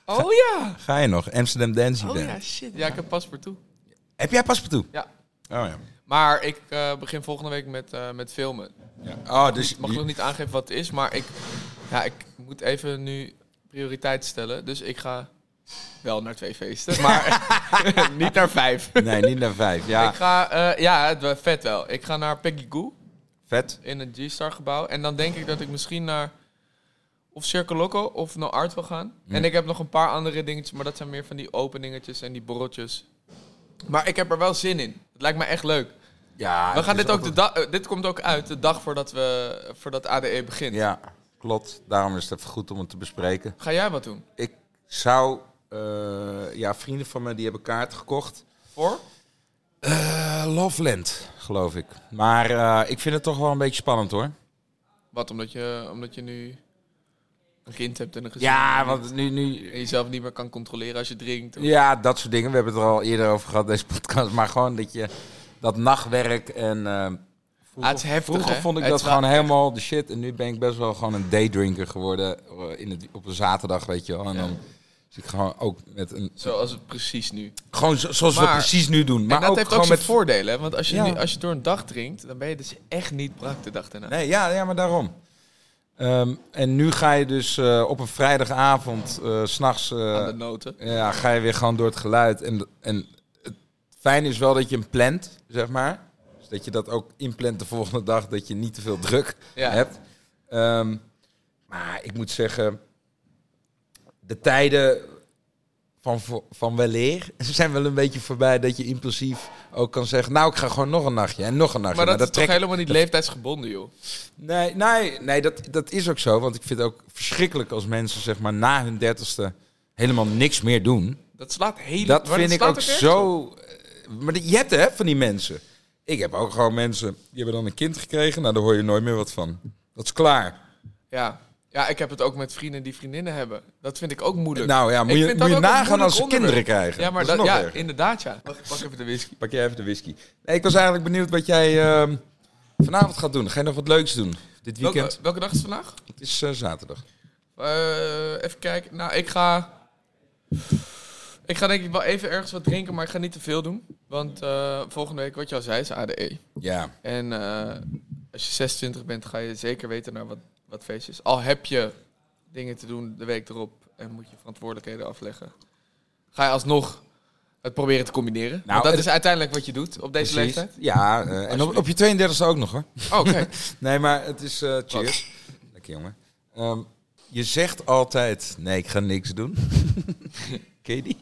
[SPEAKER 2] Oh ja!
[SPEAKER 1] Ga je nog? Amsterdam Dance
[SPEAKER 2] Oh ja, shit. Ja, ik heb paspoort toe.
[SPEAKER 1] Heb jij paspoort toe?
[SPEAKER 2] Ja.
[SPEAKER 1] Oh ja.
[SPEAKER 2] Maar ik eh, begin volgende week met, eh, met filmen.
[SPEAKER 1] ja. Oh, dus
[SPEAKER 2] Ik mag nog niet aangeven wat het is, maar ik, ja, ik moet even nu prioriteit stellen. Dus ik ga wel naar twee feesten, maar niet naar vijf.
[SPEAKER 1] Nee, niet naar vijf. Ja,
[SPEAKER 2] Ik ga, eh, ja, vet wel. Ik ga naar Peggy Goo
[SPEAKER 1] vet.
[SPEAKER 2] in het G-Star gebouw. En dan denk ik dat ik misschien naar of Circle Loco of naar Art wil gaan. En ik heb nog een paar andere dingetjes, maar dat zijn meer van die openingetjes en die borreltjes. Maar ik heb er wel zin in. Het lijkt me echt leuk.
[SPEAKER 1] Ja,
[SPEAKER 2] We gaan dit ook de dag. eh, dit komt ook uit de dag voordat we voordat ADE begint.
[SPEAKER 1] Ja, klopt. Daarom is het even goed om het te bespreken.
[SPEAKER 2] Ga jij wat doen?
[SPEAKER 1] Ik zou... eh, ja, vrienden van me die hebben kaart gekocht.
[SPEAKER 2] Voor?
[SPEAKER 1] Eh Loveland, geloof ik. Maar ik vind het toch wel een beetje spannend hoor.
[SPEAKER 2] Wat omdat je omdat je nu een kind hebt en een gezin.
[SPEAKER 1] Ja,
[SPEAKER 2] en
[SPEAKER 1] want nu... nu
[SPEAKER 2] je jezelf niet meer kan controleren als je drinkt. of-
[SPEAKER 1] ja, dat soort dingen. We hebben het er al eerder over gehad, deze podcast. Maar gewoon dat je... Dat nachtwerk en... eh, vroeger,
[SPEAKER 2] Ah, het is heftig,
[SPEAKER 1] vroeger vond ik dat gewoon helemaal de shit. En nu ben ik best wel gewoon een daydrinker geworden. eh, In het, op een zaterdag, weet je wel. En
[SPEAKER 2] Ja.
[SPEAKER 1] dan zit ik gewoon ook met een...
[SPEAKER 2] Zoals het precies nu.
[SPEAKER 1] Gewoon zo- zoals we precies nu doen. Maar
[SPEAKER 2] en dat
[SPEAKER 1] ook
[SPEAKER 2] heeft
[SPEAKER 1] gewoon
[SPEAKER 2] ook zijn
[SPEAKER 1] met
[SPEAKER 2] voordelen. Want als je,
[SPEAKER 1] Ja.
[SPEAKER 2] nu, als je door een dag drinkt, dan ben je dus echt niet brak de dag daarna.
[SPEAKER 1] Nee, ja, ja maar daarom. Ehm, en nu ga je dus eh, op een vrijdagavond, eh, s s'nachts,
[SPEAKER 2] Aan de noten.
[SPEAKER 1] ja, ga je weer gewoon door het geluid. En, en het fijne is wel dat je hem plant, zeg maar. Dus dat je dat ook inplant de volgende dag, dat je niet te veel druk
[SPEAKER 2] Ja.
[SPEAKER 1] hebt. Ehm, maar ik moet zeggen, de tijden van, van weleer zijn wel een beetje voorbij dat je impulsief ook kan zeggen... nou, ik ga gewoon nog een nachtje en nog een nachtje.
[SPEAKER 2] Maar dat,
[SPEAKER 1] Nou,
[SPEAKER 2] is toch helemaal niet leeftijdsgebonden, joh.
[SPEAKER 1] Nee, nee, nee dat, dat is ook zo. Want ik vind het ook verschrikkelijk als mensen zeg maar na hun dertigste helemaal niks meer doen.
[SPEAKER 2] Dat slaat helemaal...
[SPEAKER 1] Dat vind ik ook zo...
[SPEAKER 2] op.
[SPEAKER 1] Maar je hebt hè, van die mensen. Ik heb ook gewoon mensen, die hebben dan een kind gekregen. Nou, daar hoor je nooit meer wat van. Dat is klaar.
[SPEAKER 2] Ja. ja, ik heb het ook met vrienden die vriendinnen hebben. Dat vind ik ook moeilijk.
[SPEAKER 1] Nou ja, moet je, moet nagaan als ze
[SPEAKER 2] onderwerp.
[SPEAKER 1] kinderen krijgen.
[SPEAKER 2] ja, maar
[SPEAKER 1] dat,
[SPEAKER 2] dat,
[SPEAKER 1] is nog
[SPEAKER 2] ja,
[SPEAKER 1] erger.
[SPEAKER 2] inderdaad, ja. Wacht, pak even de whisky.
[SPEAKER 1] Pak jij even de whisky. Nee, ik was eigenlijk benieuwd wat jij ehm, vanavond gaat doen. Ga je nog wat leuks doen dit weekend?
[SPEAKER 2] Welke, welke dag is het vandaag?
[SPEAKER 1] Het is eh, zaterdag.
[SPEAKER 2] Eh, even kijken. Nou, ik ga... Ik ga denk ik wel even ergens wat drinken, maar ik ga niet te veel doen. Want eh, volgende week, wat je al zei, is ADE.
[SPEAKER 1] Ja.
[SPEAKER 2] En eh, als je 26 bent, ga je zeker weten naar wat, wat feestjes. Al heb je dingen te doen de week erop en moet je verantwoordelijkheden afleggen. Ga je alsnog het proberen te combineren.
[SPEAKER 1] Nou,
[SPEAKER 2] Want dat is uiteindelijk wat je doet op deze
[SPEAKER 1] Precies.
[SPEAKER 2] leeftijd.
[SPEAKER 1] Ja, eh, en op, op je 32e ook nog hoor.
[SPEAKER 2] Oh, Oké.
[SPEAKER 1] Nee, maar het is eh, cheers. Lekker jongen. Ehm, je zegt altijd, nee, ik ga niks doen. Ken je die?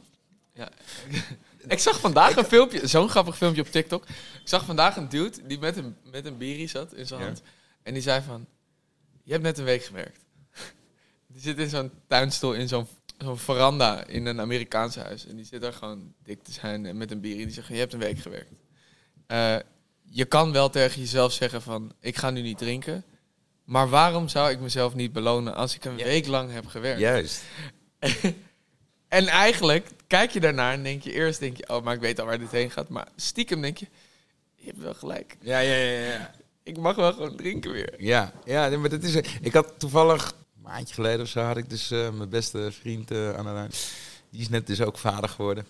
[SPEAKER 2] ik zag vandaag een filmpje, zo'n grappig filmpje op TikTok. Ik zag vandaag een dude die met een, met een bierie zat in zijn
[SPEAKER 1] Ja.
[SPEAKER 2] hand. En die zei van, je hebt net een week gewerkt. Die zit in zo'n tuinstoel in zo'n zo'n veranda in een Amerikaanse huis. En die zit daar gewoon dik te zijn en met een bierie. Die zegt, je hebt een week gewerkt. Eh, je kan wel tegen jezelf zeggen van, ik ga nu niet drinken. Maar waarom zou ik mezelf niet belonen als ik een
[SPEAKER 1] Ja.
[SPEAKER 2] week lang heb gewerkt?
[SPEAKER 1] Juist.
[SPEAKER 2] En eigenlijk kijk je daarnaar en denk je eerst, denk je, oh, maar ik weet al waar dit heen gaat. Maar stiekem denk je, je hebt wel gelijk.
[SPEAKER 1] Ja, ja, ja, ja.
[SPEAKER 2] Ik mag wel gewoon drinken weer.
[SPEAKER 1] Ja, ja maar dat is. Ik had toevallig een maandje geleden of zo had ik dus eh, mijn beste vriend eh aan de lijn. Die is net dus ook vader geworden.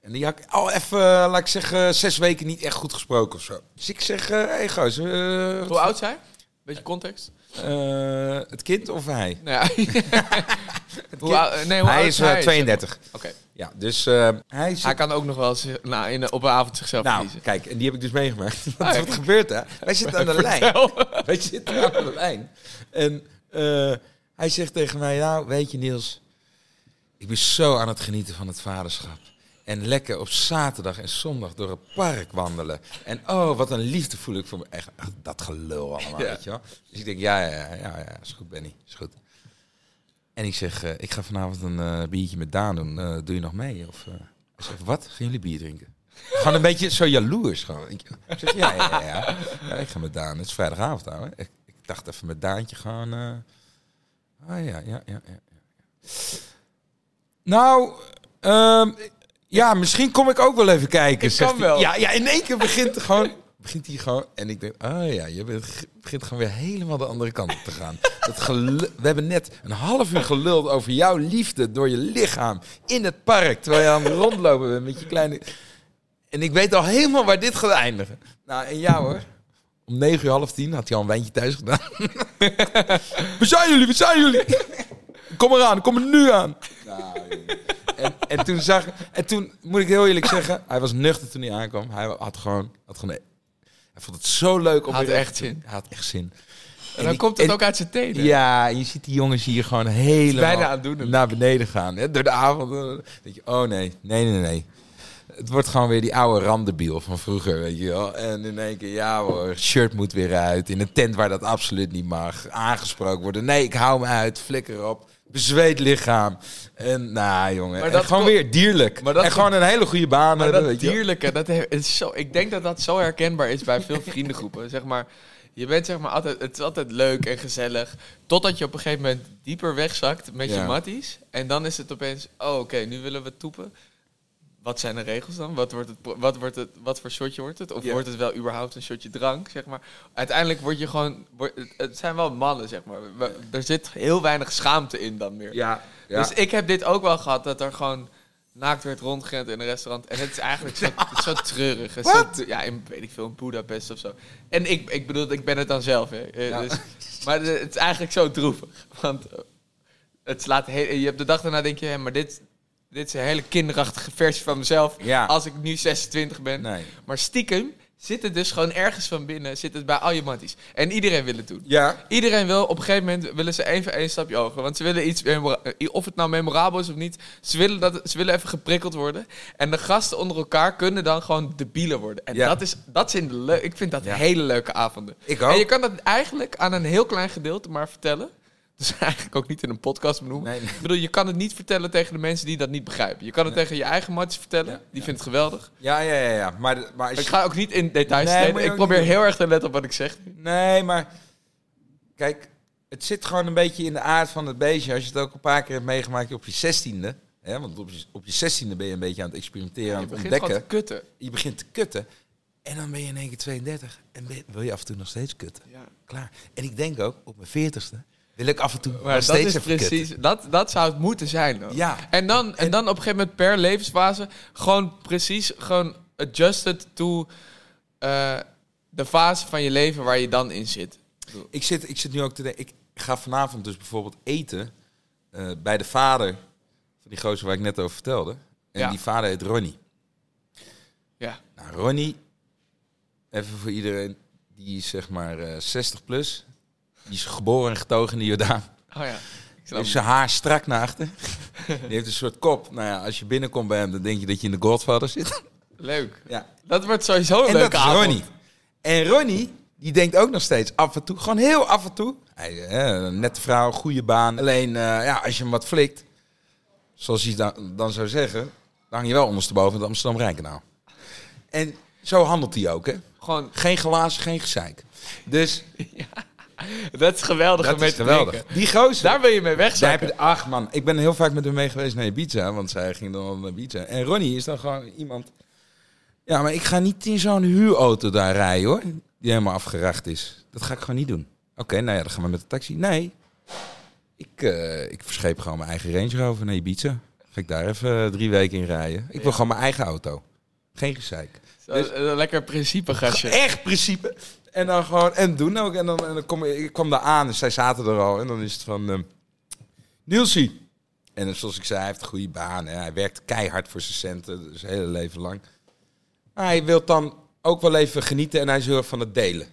[SPEAKER 1] En die had ik al even, eh, laat ik zeggen, zes weken niet echt goed gesproken of zo. Dus ik zeg, hé hey, gozer, eh,
[SPEAKER 2] Hoe oud zijn? Beetje context.
[SPEAKER 1] Eh, het kind of hij?
[SPEAKER 2] Nou ja. hoe oud, nee, hoe
[SPEAKER 1] hij is eh,
[SPEAKER 2] hij?
[SPEAKER 1] 32.
[SPEAKER 2] Oké.
[SPEAKER 1] Ja, dus eh, hij zit
[SPEAKER 2] Hij kan ook nog wel eens nou, in, op een avond zichzelf
[SPEAKER 1] Nou,
[SPEAKER 2] verliezen.
[SPEAKER 1] kijk, en die heb ik dus meegemaakt. Wat,
[SPEAKER 2] Ah, ja.
[SPEAKER 1] wat gebeurt daar? Wij zitten aan de lijn. Wij zitten aan de lijn. En eh, hij zegt tegen mij, nou, weet je Niels, ik ben zo aan het genieten van het vaderschap. En lekker op zaterdag en zondag door het park wandelen. En oh, wat een liefde voel ik voor me. Echt, echt dat gelul allemaal,
[SPEAKER 2] Ja.
[SPEAKER 1] weet je wel. Dus ik denk, ja, ja, ja, ja, is goed, Benny, is goed. En ik zeg, eh, ik ga vanavond een eh, biertje met Daan doen. Eh, doe je nog mee? Of, hij zegt, wat? Gaan jullie bier drinken? Gewoon een beetje zo jaloers. Gewoon. Ik ik zeg, ja, ja, ja, ja. Ik ga met Daan. Het is vrijdagavond, ouwe. Ik, ik dacht even met Daantje gewoon... Ah, ja, ja, ja, ja. ja. Nou, ehm, ja, misschien kom ik ook wel even kijken.
[SPEAKER 2] Ik
[SPEAKER 1] zegt
[SPEAKER 2] kan
[SPEAKER 1] hij.
[SPEAKER 2] wel.
[SPEAKER 1] Ja, ja, in één keer begint gewoon... Begint hij gewoon... En ik denk, oh ja, je bent, begint gewoon weer helemaal de andere kant op te gaan. Dat we hebben net een half uur geluld over jouw liefde door je lichaam in het park. Terwijl je aan het rondlopen bent met je kleine... En ik weet al helemaal waar dit gaat eindigen. Nou, en ja hoor. Om negen uur, half tien had hij al een wijntje thuis gedaan. Waar zijn jullie? Waar zijn jullie? Kom eraan, kom er nu aan. Nou, en, en, toen zag, en toen moet ik heel eerlijk zeggen, hij was nuchter toen hij aankwam. Hij had gewoon, had gewoon hij vond het zo leuk om
[SPEAKER 2] Had
[SPEAKER 1] weer
[SPEAKER 2] echt zin.
[SPEAKER 1] Hij had echt zin.
[SPEAKER 2] En dan komt het
[SPEAKER 1] en-
[SPEAKER 2] ook uit zijn tenen.
[SPEAKER 1] Ja, je ziet die jongens hier gewoon helemaal naar beneden gaan. Hè, door de avond. Dan denk je, oh nee, nee, nee, nee. Het wordt gewoon weer die oude randebiel van vroeger, weet je wel. En in één keer, ja hoor, shirt moet weer uit. In een tent waar dat absoluut niet mag. Aangesproken worden. Nee, ik hou me uit. Flikker op. Bezweet lichaam. En nou, jongen.
[SPEAKER 2] Maar
[SPEAKER 1] en gewoon weer dierlijk.
[SPEAKER 2] Maar dat
[SPEAKER 1] en gewoon een hele goede baan
[SPEAKER 2] Maar
[SPEAKER 1] hebben,
[SPEAKER 2] dat
[SPEAKER 1] weet je wel.
[SPEAKER 2] dierlijke, dat is zo, ik denk dat dat zo herkenbaar is bij veel vriendengroepen. Zeg maar, je bent zeg maar altijd, het is altijd leuk en gezellig. Totdat je op een gegeven moment dieper wegzakt met je matties. En dan is het opeens, oh oké, nu willen we toepen. Wat zijn de regels dan? Wat, wordt het, wat, wordt het, wat voor shotje wordt het? Of
[SPEAKER 1] Ja.
[SPEAKER 2] wordt het wel überhaupt een shotje drank, zeg maar? Uiteindelijk word je gewoon... Word, het- zijn wel mannen, zeg maar. Er zit heel weinig schaamte in dan meer.
[SPEAKER 1] Ja, ja.
[SPEAKER 2] Dus ik heb dit ook wel gehad, dat er gewoon naakt werd rondgerend in een restaurant. En het is eigenlijk zo, is zo treurig. Zo, ja, in, weet ik veel, in Budapest of zo. En ik, ik bedoel, ik ben het dan zelf. Hè. Eh,
[SPEAKER 1] Ja.
[SPEAKER 2] Dus, maar het is eigenlijk zo droevig. Want eh, het slaat heel, je hebt de dag daarna denk je, hé, maar dit, dit is een hele kinderachtige versie van mezelf.
[SPEAKER 1] Ja.
[SPEAKER 2] Als ik nu 26 ben.
[SPEAKER 1] Nee.
[SPEAKER 2] Maar stiekem zit het dus gewoon ergens van binnen, zit het bij al je matties. En iedereen wil het doen.
[SPEAKER 1] Ja,
[SPEAKER 2] Iedereen wil, op een gegeven moment willen ze even één stapje hoger. Want ze willen iets, eh, of het nou memorabel is of niet, ze willen, dat, ze willen even geprikkeld worden. En de gasten onder elkaar kunnen dan gewoon debielen worden. En
[SPEAKER 1] Ja.
[SPEAKER 2] dat is, dat zijn de leu- ik vind dat
[SPEAKER 1] Ja.
[SPEAKER 2] hele leuke avonden.
[SPEAKER 1] ik
[SPEAKER 2] En je
[SPEAKER 1] ook.
[SPEAKER 2] kan dat eigenlijk aan een heel klein gedeelte maar vertellen. Dus eigenlijk ook niet in een podcast benoemen.
[SPEAKER 1] Nee, nee.
[SPEAKER 2] Ik bedoel, je kan het niet vertellen tegen de mensen die dat niet begrijpen. Je kan het tegen je eigen matjes vertellen.
[SPEAKER 1] Ja,
[SPEAKER 2] Die
[SPEAKER 1] ja.
[SPEAKER 2] vindt het geweldig.
[SPEAKER 1] Ja, ja, ja, ja. Maar, maar
[SPEAKER 2] Ik
[SPEAKER 1] je-
[SPEAKER 2] ga ook niet in details treden.
[SPEAKER 1] je
[SPEAKER 2] Ik probeer
[SPEAKER 1] niet
[SPEAKER 2] heel erg te letten op wat ik zeg.
[SPEAKER 1] Nee, maar kijk, het zit gewoon een beetje in de aard van het beestje. Als je het ook een paar keer hebt meegemaakt op je zestiende. Hè, want op je, op je zestiende ben je een beetje aan het experimenteren, aan
[SPEAKER 2] Je
[SPEAKER 1] het
[SPEAKER 2] begint gewoon
[SPEAKER 1] ontdekken.
[SPEAKER 2] te kutten.
[SPEAKER 1] Je begint te kutten. En dan ben je in één keer 32. En ben- wil je af en toe nog steeds kutten.
[SPEAKER 2] Ja.
[SPEAKER 1] Klaar. En ik denk ook, op mijn veertigste wil ik af en toe
[SPEAKER 2] Maar dat is precies, dat, dat zou het moeten zijn. Hoor.
[SPEAKER 1] Ja.
[SPEAKER 2] En, dan, en,
[SPEAKER 1] En-
[SPEAKER 2] dan op een gegeven moment per levensfase gewoon precies gewoon adjusted to eh, de fase van je leven waar je dan in zit.
[SPEAKER 1] Ik zit, ik zit nu ook te denken, ik ga vanavond dus bijvoorbeeld eten eh, bij de vader van die gozer waar ik net over vertelde. En
[SPEAKER 2] Ja.
[SPEAKER 1] die vader heet Ronnie.
[SPEAKER 2] Ja.
[SPEAKER 1] Nou, Ronnie, even voor iedereen, die is zeg maar eh 60 plus. Die is geboren en getogen in de Jordaan.
[SPEAKER 2] Oh ja.
[SPEAKER 1] Heeft zijn haar strak naar achter. Die heeft een soort kop. Nou ja, als je binnenkomt bij hem, dan denk je dat je in de Godfather zit.
[SPEAKER 2] Leuk.
[SPEAKER 1] Ja.
[SPEAKER 2] Dat wordt sowieso een
[SPEAKER 1] En
[SPEAKER 2] leuke
[SPEAKER 1] dat is
[SPEAKER 2] avond.
[SPEAKER 1] Ronnie. En Ronnie, die denkt ook nog steeds af en toe, gewoon heel af en toe. Hij, eh, nette vrouw, goede baan. Alleen, eh, ja, als je hem wat flikt, zoals hij dan, dan zou zeggen, dan hang je wel ondersteboven het Amsterdam-Rijnkanaal. En zo handelt hij ook, hè.
[SPEAKER 2] Gewoon,
[SPEAKER 1] Geen glazen, geen gezeik. Dus
[SPEAKER 2] dat is geweldig
[SPEAKER 1] dat is
[SPEAKER 2] te
[SPEAKER 1] geweldig.
[SPEAKER 2] drinken.
[SPEAKER 1] Die gozer.
[SPEAKER 2] Daar ben je mee
[SPEAKER 1] Daar heb
[SPEAKER 2] wegzakken.
[SPEAKER 1] je, ach man, ik ben heel vaak met hem mee geweest naar Ibiza, want zij ging dan naar Ibiza. En Ronnie is dan gewoon iemand... Ja, maar ik ga niet in zo'n huurauto daar rijden hoor, die helemaal afgeracht is. Dat ga ik gewoon niet doen. Oké, nou ja, dan gaan we met de taxi. Nee, ik, eh, ik verscheep gewoon mijn eigen Range Rover naar Ibiza. Ga ik daar even eh, drie weken in rijden. Ik wil
[SPEAKER 2] Ja.
[SPEAKER 1] gewoon mijn eigen auto. Geen gezeik.
[SPEAKER 2] Zo, Een lekker principe gastje.
[SPEAKER 1] Echt principe. En dan gewoon, en doen ook. En dan, en dan kom ik, kwam daar aan, dus zij zaten er al. En dan is het van, ehm Nielsie. En zoals ik zei, hij heeft een goede baan. Hè. Hij werkt keihard voor zijn centen, dus zijn hele leven lang. Hij wil dan ook wel even genieten en hij is heel erg van het delen.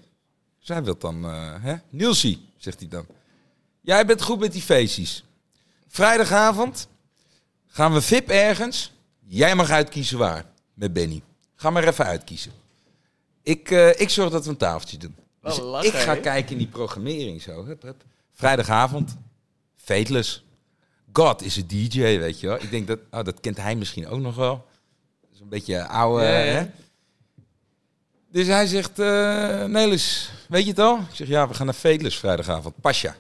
[SPEAKER 1] Dus hij wil dan, eh hè? Nielsie, zegt hij dan. Jij bent goed met die feestjes. Vrijdagavond gaan we VIP ergens. Jij mag uitkiezen waar, met Benny. Ga maar even uitkiezen. Ik, eh, ik zorg dat we een tafeltje doen. Dus
[SPEAKER 2] lachen,
[SPEAKER 1] ik ga kijken in die programmering zo. Hup, hup. Vrijdagavond, Fateless. God is een DJ, weet je wel. Ik denk dat, oh, dat kent hij misschien ook nog wel. Dat is een beetje oude,
[SPEAKER 2] Ja, ja.
[SPEAKER 1] hè. Dus hij zegt, eh Nelis, weet je het al? Ik zeg, ja, we gaan naar Fateless vrijdagavond. Pasja.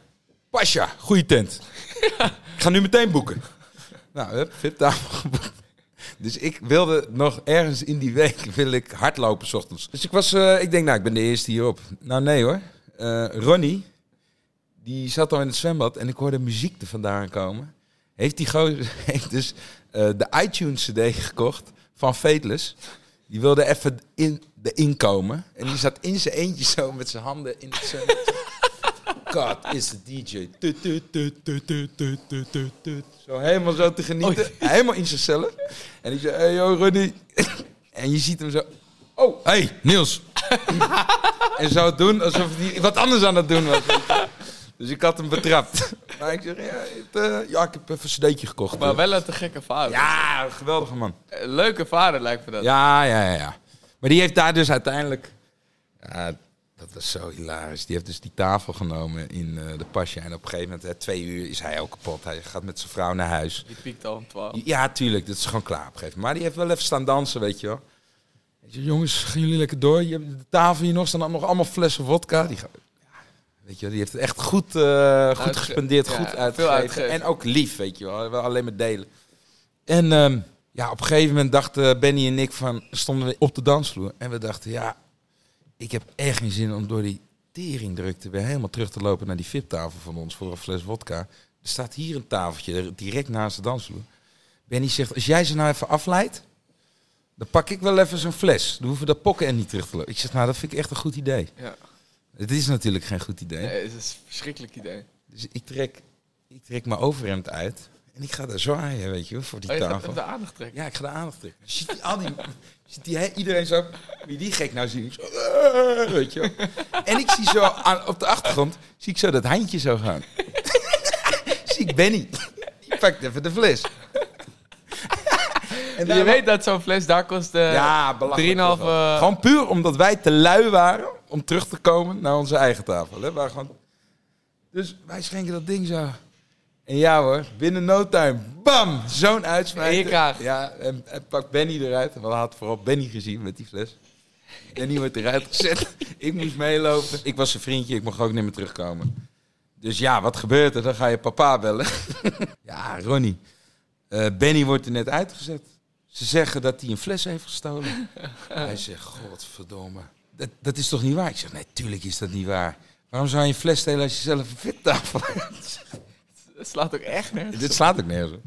[SPEAKER 1] Pasja, goede tent. Ik ga nu meteen boeken. Nou, hup, VIP-tafel geboekt. Dus ik wilde nog ergens in die week wil ik hardlopen 's ochtends. Dus ik was, eh, ik denk, nou, ik ben de eerste hierop. Nou, nee hoor. Eh, Ronnie, die zat al in het zwembad en ik hoorde muziek er vandaan komen. Heeft die gozer heeft dus eh, de iTunes CD gekocht van Fateless. Die wilde even in de inkomen. En die zat in zijn eentje zo met zijn handen in het zwembad god, is de DJ. Zo helemaal zo te genieten. Helemaal in zijn zichzelf. En ik zei, hey joh, Ronnie. En je ziet hem zo... Oh, hey, Niels. en zou het doen alsof hij wat anders aan het doen was. Dus ik had hem betrapt. Maar ik zeg, ja, eh, ja ik heb even een cd'tje gekocht.
[SPEAKER 2] Maar dus. wel een te gekke vader.
[SPEAKER 1] Ja, geweldige man.
[SPEAKER 2] Leuke vader lijkt me dat.
[SPEAKER 1] Ja, ja, ja. Maar die heeft daar dus uiteindelijk dat was zo hilarisch. Die heeft dus die tafel genomen in eh, de pasje. En op een gegeven moment, hè, twee uur, is hij ook kapot. Hij gaat met zijn vrouw naar huis.
[SPEAKER 2] Die piekt al om 12.
[SPEAKER 1] Ja, tuurlijk. Dat is gewoon klaar op een gegeven moment. Maar die heeft wel even staan dansen, weet je wel. Weet je, jongens, gaan jullie lekker door? Je hebt de tafel hier nog, staan nog allemaal flessen vodka. Die, weet je wel, die heeft het echt goed, eh, goed
[SPEAKER 2] Uitge-
[SPEAKER 1] gespendeerd,
[SPEAKER 2] ja,
[SPEAKER 1] goed uitgegeven. En ook lief, weet je wel. Wel alleen maar delen. En ehm, ja, op een gegeven moment dachten Benny en ik van, stonden we op de dansvloer. En we dachten, ja, ik heb echt geen zin om door die teringdrukte weer helemaal terug te lopen naar die VIP-tafel van ons voor een fles vodka. Er staat hier een tafeltje, direct naast de dansvloer. Benny zegt, als jij ze nou even afleidt, dan pak ik wel even zo'n fles. Dan hoeven we dat pokken en niet terug te lopen. Ik zeg, nou, dat vind ik echt een goed idee.
[SPEAKER 2] Ja.
[SPEAKER 1] Het is natuurlijk geen goed idee.
[SPEAKER 2] Nee, het is een verschrikkelijk idee.
[SPEAKER 1] Dus ik trek, ik trek mijn overhemd uit. En ik ga daar zwaaien, weet je, voor die
[SPEAKER 2] Oh,
[SPEAKER 1] tafel.
[SPEAKER 2] op de aandacht trekken.
[SPEAKER 1] Ja, ik ga de aandacht trekken. Die, al die, ziet die, iedereen zo, wie die gek nou zo, "Eh," weet je. En ik zie zo aan, op de achtergrond, zie ik zo dat handje zo gaan. zie ik Benny. Die pakt even de fles. en
[SPEAKER 2] je weet dat zo'n fles daar kost eh
[SPEAKER 1] ja, belachelijk.
[SPEAKER 2] 3,5...
[SPEAKER 1] toch wel.
[SPEAKER 2] eh,
[SPEAKER 1] Gewoon puur omdat wij te lui waren om terug te komen naar onze eigen tafel. Hè? Gewoon... Dus wij schenken dat ding zo. En ja hoor, binnen no time, bam, zo'n uitsmijter.
[SPEAKER 2] In je kraag.
[SPEAKER 1] Ja, en, en pakt Benny eruit. We hadden vooral Benny gezien met die fles. Benny wordt eruit gezet. ik moest meelopen. Ik was zijn vriendje, ik mocht ook niet meer terugkomen. Dus ja, wat gebeurt er? Dan ga je papa bellen. ja, Ronnie. eh, Benny wordt er net uitgezet. Ze zeggen dat hij een fles heeft gestolen. Hij zegt, godverdomme. Dat, dat is toch niet waar? Ik zeg, nee, tuurlijk is dat niet waar. Waarom zou je een fles stelen als je zelf een fittafel hebt?
[SPEAKER 2] Het slaat ook echt nergens
[SPEAKER 1] Dit slaat ook nergens op.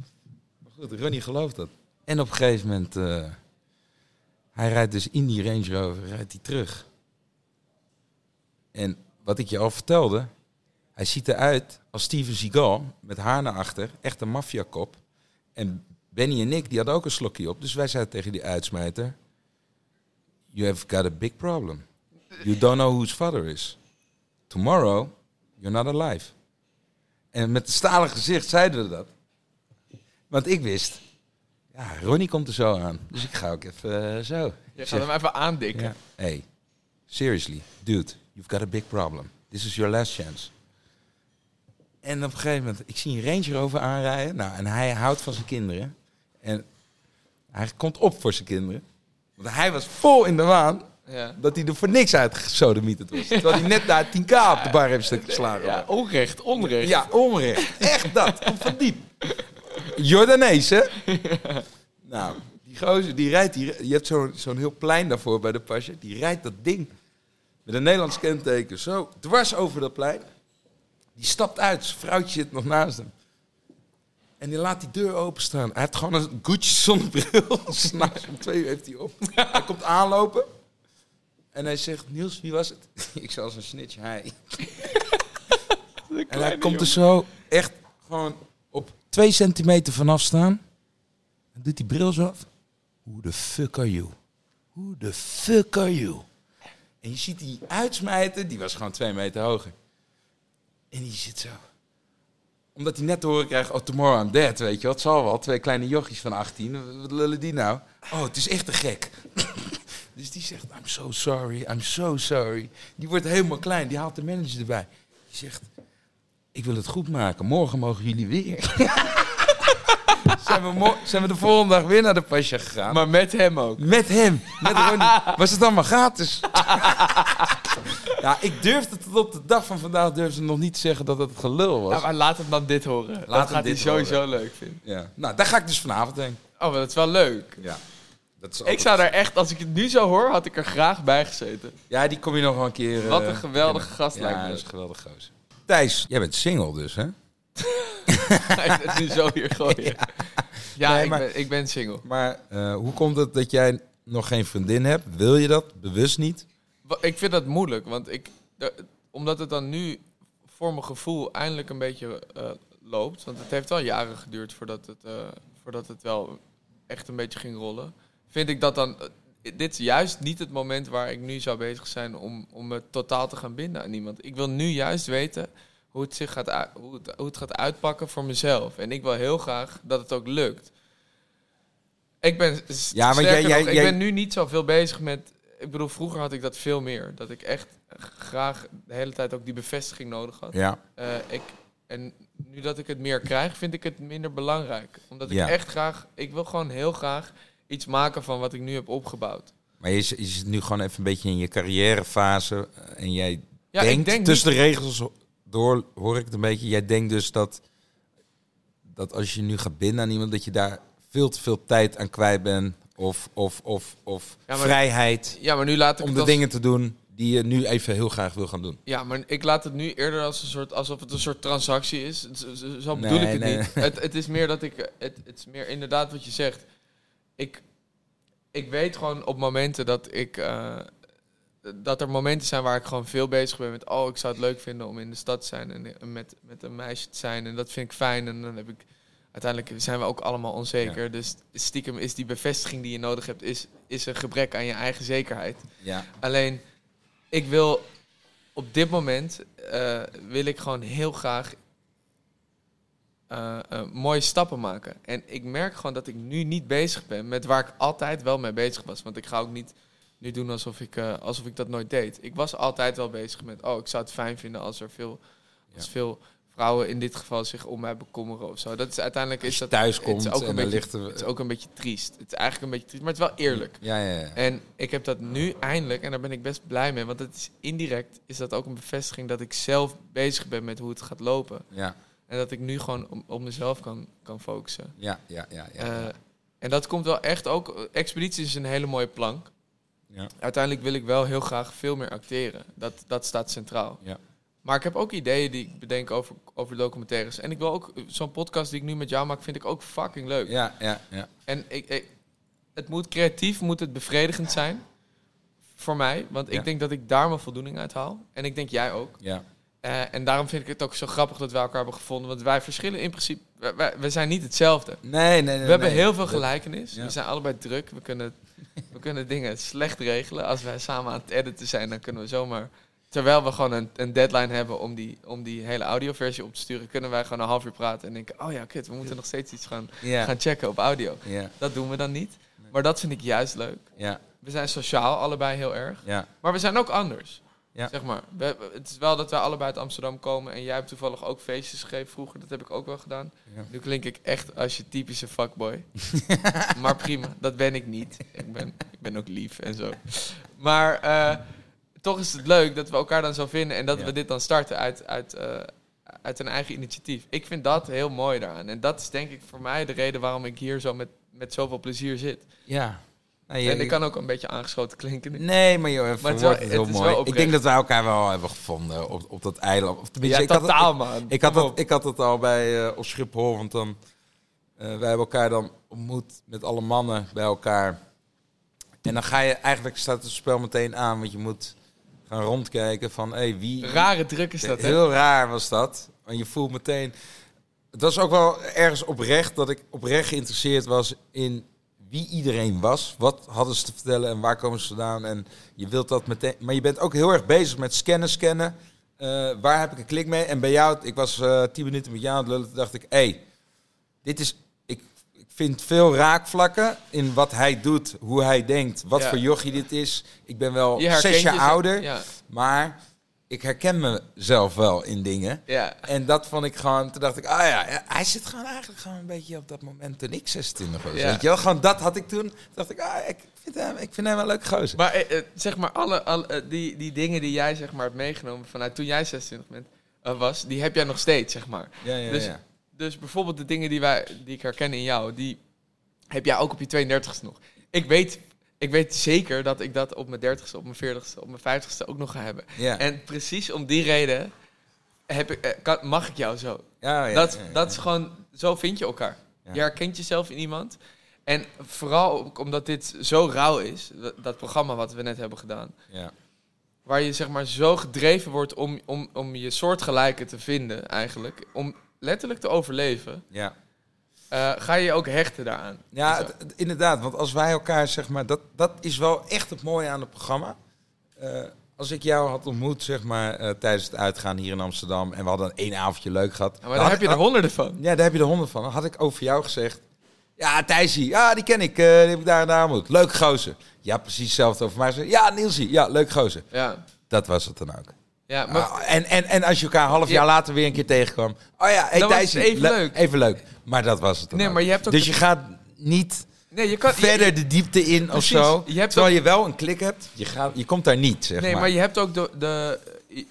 [SPEAKER 1] Maar goed, Ronnie gelooft dat. En op een gegeven moment... eh, hij rijdt dus in die Range Rover, rijdt hij terug. En wat ik je al vertelde... Hij ziet eruit als Steven Seagal, met haar naar achter. Echt een maffiakop. En Benny en ik, die hadden ook een slokje op. Dus wij zeiden tegen die uitsmijter... You have got a big problem. You don't know whose father is. Tomorrow, you're not alive. En met een stalen gezicht zeiden we dat. Want ik wist, ja, Ronnie komt er zo aan. Dus ik ga ook even eh, zo.
[SPEAKER 2] Je
[SPEAKER 1] Ik
[SPEAKER 2] gaat hem even aandikken.
[SPEAKER 1] ja. Hey, seriously, dude, you've got a big problem. This is your last chance. En op een gegeven moment, ik zie een Range Rover aanrijden. Nou, en hij houdt van zijn kinderen. En hij komt op voor zijn kinderen. Want hij was vol in de waan
[SPEAKER 2] Ja.
[SPEAKER 1] dat hij er voor niks uitgesodemieterd was. Terwijl hij net daar 10k op de bar heeft geslagen.
[SPEAKER 2] Ja, onrecht, onrecht.
[SPEAKER 1] Ja, onrecht. Echt dat. Komt van diep. Jordanees, hè? Nou, die gozer, die rijdt... Die, je hebt zo'n zo'n heel plein daarvoor bij de pasje. Die rijdt dat ding met een Nederlands kenteken zo dwars over dat plein. Die stapt uit. Zijn vrouwtje zit nog naast hem. En die laat die deur openstaan. Hij heeft gewoon een Gucci zonnebril. S'nachts om twee uur heeft hij op. Hij komt aanlopen. En hij zegt, Niels, wie was het? Ik zei als een snitch, hij. En hij komt er zo echt gewoon op twee centimeter vanaf staan. En doet die bril zo af. Who the fuck are you? Who the fuck are you? En je ziet die uitsmijter, die was gewoon twee meter hoger. En die zit zo. Omdat hij net te horen krijgt, oh tomorrow I'm dead, weet je wat, zal wel. Twee kleine jochies van 18, wat lullen die nou? Oh, het is echt een gek. Dus die zegt, I'm so sorry, I'm so sorry. Die wordt helemaal klein, die haalt de manager erbij. Die zegt, ik wil het goed maken. Morgen mogen jullie weer. zijn, we zijn we de volgende dag weer naar de pasja gegaan.
[SPEAKER 2] Maar met hem ook.
[SPEAKER 1] met hem. Met Ronnie. Was het allemaal gratis? ja, ik durfde tot op de dag van vandaag durfde nog niet te zeggen dat het gelul was.
[SPEAKER 2] Ja, maar laat hem dan dit horen.
[SPEAKER 1] hem
[SPEAKER 2] dat gaat hij
[SPEAKER 1] dit
[SPEAKER 2] sowieso
[SPEAKER 1] horen.
[SPEAKER 2] leuk vinden.
[SPEAKER 1] Ja. Nou, daar ga ik dus vanavond heen.
[SPEAKER 2] Oh, maar dat is wel leuk.
[SPEAKER 1] Ja. Dat is
[SPEAKER 2] Ik zou daar echt, als ik het nu zo hoor, had ik er graag bij gezeten.
[SPEAKER 1] Ja, die kom je nog wel een keer...
[SPEAKER 2] Wat
[SPEAKER 1] eh,
[SPEAKER 2] een geweldige
[SPEAKER 1] kennen.
[SPEAKER 2] gast
[SPEAKER 1] Ja,
[SPEAKER 2] lijkt me.
[SPEAKER 1] dat is een geweldige gozer. Thijs, jij bent single dus, hè?
[SPEAKER 2] Ga ik het nu zo hier gooien. Ja,
[SPEAKER 1] Nee,
[SPEAKER 2] ik,
[SPEAKER 1] maar-
[SPEAKER 2] ben, ik ben single.
[SPEAKER 1] Maar eh, hoe komt het dat jij nog geen vriendin hebt? Wil je dat? Bewust niet?
[SPEAKER 2] Ik vind dat moeilijk, want ik, omdat het dan nu voor mijn gevoel eindelijk een beetje eh, loopt. Want het heeft wel jaren geduurd voordat het, eh, voordat het wel echt een beetje ging rollen. Vind ik dat dan. eh, dit is juist niet het moment waar ik nu zou bezig zijn om, om me totaal te gaan binden aan iemand. Ik wil nu juist weten hoe het, zich gaat, hoe het, hoe het gaat uitpakken voor mezelf. En ik wil heel graag dat het ook lukt. Ik ben,
[SPEAKER 1] Ja, maar jij- jij-
[SPEAKER 2] nog, ik
[SPEAKER 1] jij-
[SPEAKER 2] ben nu niet zoveel bezig met... Ik bedoel, vroeger had ik dat veel meer. Dat ik echt graag de hele tijd ook die bevestiging nodig had.
[SPEAKER 1] Ja.
[SPEAKER 2] Eh, ik, en nu dat ik het meer krijg, vind ik het minder belangrijk. Omdat ik echt graag... Ik wil gewoon heel graag iets maken van wat ik nu heb opgebouwd.
[SPEAKER 1] Maar je, je zit nu gewoon even een beetje in je carrièrefase. eh, En jij
[SPEAKER 2] Ja,
[SPEAKER 1] denkt,
[SPEAKER 2] ik denk
[SPEAKER 1] tussen de regels door hoor ik het een beetje. Jij denkt dus dat, dat als je nu gaat binden aan iemand, dat je daar veel te veel tijd aan kwijt bent. Of, of, of, of
[SPEAKER 2] Ja, maar-
[SPEAKER 1] vrijheid
[SPEAKER 2] Ja, maar nu laat ik
[SPEAKER 1] om de
[SPEAKER 2] als-
[SPEAKER 1] dingen te doen die je nu even heel graag wil gaan doen.
[SPEAKER 2] Ja, maar ik laat het nu eerder als een soort, alsof het een soort transactie is. Zo bedoel
[SPEAKER 1] Nee,
[SPEAKER 2] ik het
[SPEAKER 1] nee,
[SPEAKER 2] niet. Het, het is meer dat ik... Het, het is meer inderdaad wat je zegt. Ik, ik weet gewoon op momenten dat ik... eh, dat er momenten zijn waar ik gewoon veel bezig ben met... Oh, ik zou het leuk vinden om in de stad te zijn en met, met een meisje te zijn. En dat vind ik fijn. En dan heb ik uiteindelijk zijn we ook allemaal onzeker. Dus stiekem is die bevestiging die je nodig hebt, is, is een gebrek aan je eigen zekerheid.
[SPEAKER 1] Ja.
[SPEAKER 2] Alleen, ik wil op dit moment, eh, wil ik gewoon heel graag eh, eh, mooie stappen maken. En ik merk gewoon dat ik nu niet bezig ben met waar ik altijd wel mee bezig was. Want ik ga ook niet nu doen alsof ik, eh, alsof ik dat nooit deed. Ik was altijd wel bezig met, oh, ik zou het fijn vinden als er veel, als veel vrouwen in dit geval zich om mij bekommeren of zo. Dat is uiteindelijk is dat
[SPEAKER 1] thuis
[SPEAKER 2] het
[SPEAKER 1] komt
[SPEAKER 2] is ook
[SPEAKER 1] en
[SPEAKER 2] een beetje, het is ook een beetje triest. Het is eigenlijk een beetje triest, maar het is wel eerlijk.
[SPEAKER 1] Ja, ja, ja.
[SPEAKER 2] En ik heb dat nu eindelijk, en daar ben ik best blij mee, want het is indirect is dat ook een bevestiging dat ik zelf bezig ben met hoe het gaat lopen.
[SPEAKER 1] Ja,
[SPEAKER 2] En dat ik nu gewoon op, op mezelf kan, kan focussen.
[SPEAKER 1] ja, ja, ja. ja,
[SPEAKER 2] Eh, en dat komt wel echt ook. Expeditie is een hele mooie plank.
[SPEAKER 1] ja.
[SPEAKER 2] Uiteindelijk wil ik wel heel graag veel meer acteren. Dat, dat staat centraal.
[SPEAKER 1] Ja.
[SPEAKER 2] Maar ik heb ook ideeën die ik bedenk over, over documentaires. En ik wil ook zo'n podcast die ik nu met jou maak, vind ik ook fucking leuk.
[SPEAKER 1] Ja, ja, ja.
[SPEAKER 2] En ik, ik- het moet creatief, moet het bevredigend zijn. Voor mij. Want
[SPEAKER 1] Ja.
[SPEAKER 2] ik denk dat ik daar mijn voldoening uit haal. En ik denk jij ook.
[SPEAKER 1] ja.
[SPEAKER 2] Eh, en daarom vind ik het ook zo grappig dat wij elkaar hebben gevonden. Want wij verschillen in principe. wij- wij- we zijn niet hetzelfde.
[SPEAKER 1] Nee, nee, nee.
[SPEAKER 2] We hebben
[SPEAKER 1] nee.
[SPEAKER 2] heel veel gelijkenis.
[SPEAKER 1] ja.
[SPEAKER 2] We zijn allebei druk. We kunnen, we kunnen dingen slecht regelen. Als wij samen aan het editen zijn, dan kunnen we zomaar... Terwijl we gewoon een, een deadline hebben om die, om die hele audioversie op te sturen... kunnen wij gewoon een half uur praten en denken... oh ja, kut, we moeten nog steeds iets gaan, gaan checken op audio. Dat doen we dan niet. Maar dat vind ik juist leuk.
[SPEAKER 1] ja,
[SPEAKER 2] We zijn sociaal allebei heel erg.
[SPEAKER 1] ja.
[SPEAKER 2] Maar we zijn ook anders.
[SPEAKER 1] Ja.
[SPEAKER 2] Zeg maar. We, het is wel dat wij allebei uit Amsterdam komen. En jij hebt toevallig ook feestjes gegeven vroeger. Dat heb ik ook wel gedaan.
[SPEAKER 1] Ja.
[SPEAKER 2] Nu klink ik echt als je typische fuckboy. maar prima, dat ben ik niet. Ik ben, ik ben ook lief en zo. Maar eh, toch is het leuk dat we elkaar dan zo vinden. En dat
[SPEAKER 1] Ja.
[SPEAKER 2] we dit dan starten uit, uit, eh, uit een eigen initiatief. Ik vind dat heel mooi daaraan. En dat is denk ik voor mij de reden waarom ik hier zo met, met zoveel plezier zit.
[SPEAKER 1] ja. Nou, je-
[SPEAKER 2] en ik kan ook een beetje aangeschoten klinken.
[SPEAKER 1] Nee, maar joh,
[SPEAKER 2] Maar het wel-
[SPEAKER 1] heel
[SPEAKER 2] het is
[SPEAKER 1] mooi.
[SPEAKER 2] wel
[SPEAKER 1] ik denk dat wij elkaar wel hebben gevonden op, op dat eiland. Of tenminste,
[SPEAKER 2] Ja,
[SPEAKER 1] ik had het-
[SPEAKER 2] totaal, man.
[SPEAKER 1] Ik had, dat, ik had het al bij eh, op Schiphol, want dan eh, wij hebben elkaar dan ontmoet met alle mannen bij elkaar. En dan ga je eigenlijk staat het spel meteen aan, want je moet gaan rondkijken van hey, wie.
[SPEAKER 2] Rare druk is dat, hè?
[SPEAKER 1] Heel raar was dat. En je voelt meteen. Het was ook wel ergens oprecht dat ik oprecht geïnteresseerd was in wie iedereen was. Wat hadden ze te vertellen en waar komen ze vandaan. En je wilt dat meteen. Maar je bent ook heel erg bezig met scannen, scannen. Eh, waar heb ik een klik mee? En bij jou, ik was eh tien minuten met jou aan het lullen. Toen dacht ik, hé, hey, dit is. Ik, ik vind veel raakvlakken in wat hij doet, hoe hij denkt, wat
[SPEAKER 2] Ja.
[SPEAKER 1] voor jochie dit is. Ik ben wel
[SPEAKER 2] Je
[SPEAKER 1] zes jaar ouder,
[SPEAKER 2] Ja,
[SPEAKER 1] maar ik herken mezelf wel in dingen.
[SPEAKER 2] ja.
[SPEAKER 1] En dat vond ik gewoon, toen dacht ik, ah ja, hij zit gewoon eigenlijk gewoon een beetje op dat moment toen ik 26 was.
[SPEAKER 2] Ja.
[SPEAKER 1] Weet je wel, gewoon dat had ik toen. Toen dacht ik, ah, ik vind hem, ik vind hem wel een leuke gozer.
[SPEAKER 2] Maar eh, eh, zeg maar, alle, alle, eh, die, die dingen die jij zeg maar, hebt meegenomen vanuit toen jij 26 bent, was, die heb jij nog steeds, zeg maar.
[SPEAKER 1] Ja, ja,
[SPEAKER 2] dus,
[SPEAKER 1] ja.
[SPEAKER 2] dus bijvoorbeeld de dingen die, wij, die ik herken in jou, die heb jij ook op je 32ste nog. Ik weet, ik weet zeker dat ik dat op mijn 30ste, op mijn 40ste, op mijn 50ste ook nog ga hebben.
[SPEAKER 1] Ja.
[SPEAKER 2] En precies om die reden heb ik, eh, kan, mag ik jou zo.
[SPEAKER 1] Ja, ja,
[SPEAKER 2] dat, dat is gewoon, zo vind je elkaar. Je herkent jezelf in iemand. En vooral omdat dit zo rauw is, dat, dat programma wat we net hebben gedaan,
[SPEAKER 1] Ja.
[SPEAKER 2] waar je zeg maar zo gedreven wordt om, om, om je soortgelijke te vinden eigenlijk, om letterlijk te overleven,
[SPEAKER 1] Ja.
[SPEAKER 2] Eh, ga je je ook hechten daaraan.
[SPEAKER 1] Ja,
[SPEAKER 2] Zo.
[SPEAKER 1] het- het- inderdaad. Want als wij elkaar, zeg maar, dat, dat is wel echt het mooie aan het programma. Eh, als ik jou had ontmoet, zeg maar, eh, tijdens het uitgaan hier in Amsterdam en we hadden één avondje leuk gehad.
[SPEAKER 2] Ja, maar daar heb je er honderden van.
[SPEAKER 1] Ja, daar heb je de honderd van. Dan had ik over jou gezegd. Ja, Thijsie, ja, die ken ik. die heb ik daar en daar ontmoet. Leuk gozer. Ja, precies hetzelfde over mij. Ja, Nielsie, ja, leuk gozer.
[SPEAKER 2] Ja,
[SPEAKER 1] Dat was het dan ook.
[SPEAKER 2] Ja maar
[SPEAKER 1] Ah, en, en, en als je elkaar een half
[SPEAKER 2] Ja.
[SPEAKER 1] jaar later weer een keer tegenkwam. Oh ja, hey,
[SPEAKER 2] het even
[SPEAKER 1] le-
[SPEAKER 2] leuk.
[SPEAKER 1] Even leuk. Maar dat was het dan
[SPEAKER 2] Nee,
[SPEAKER 1] ook.
[SPEAKER 2] maar je hebt ook-
[SPEAKER 1] Dus je gaat niet
[SPEAKER 2] nee, je kan,
[SPEAKER 1] verder de diepte in of
[SPEAKER 2] Precies.
[SPEAKER 1] zo.
[SPEAKER 2] Je hebt
[SPEAKER 1] terwijl
[SPEAKER 2] ook-
[SPEAKER 1] je wel een klik hebt. Je, gaat, je komt daar niet, zeg
[SPEAKER 2] Nee,
[SPEAKER 1] maar.
[SPEAKER 2] maar je hebt ook de, de,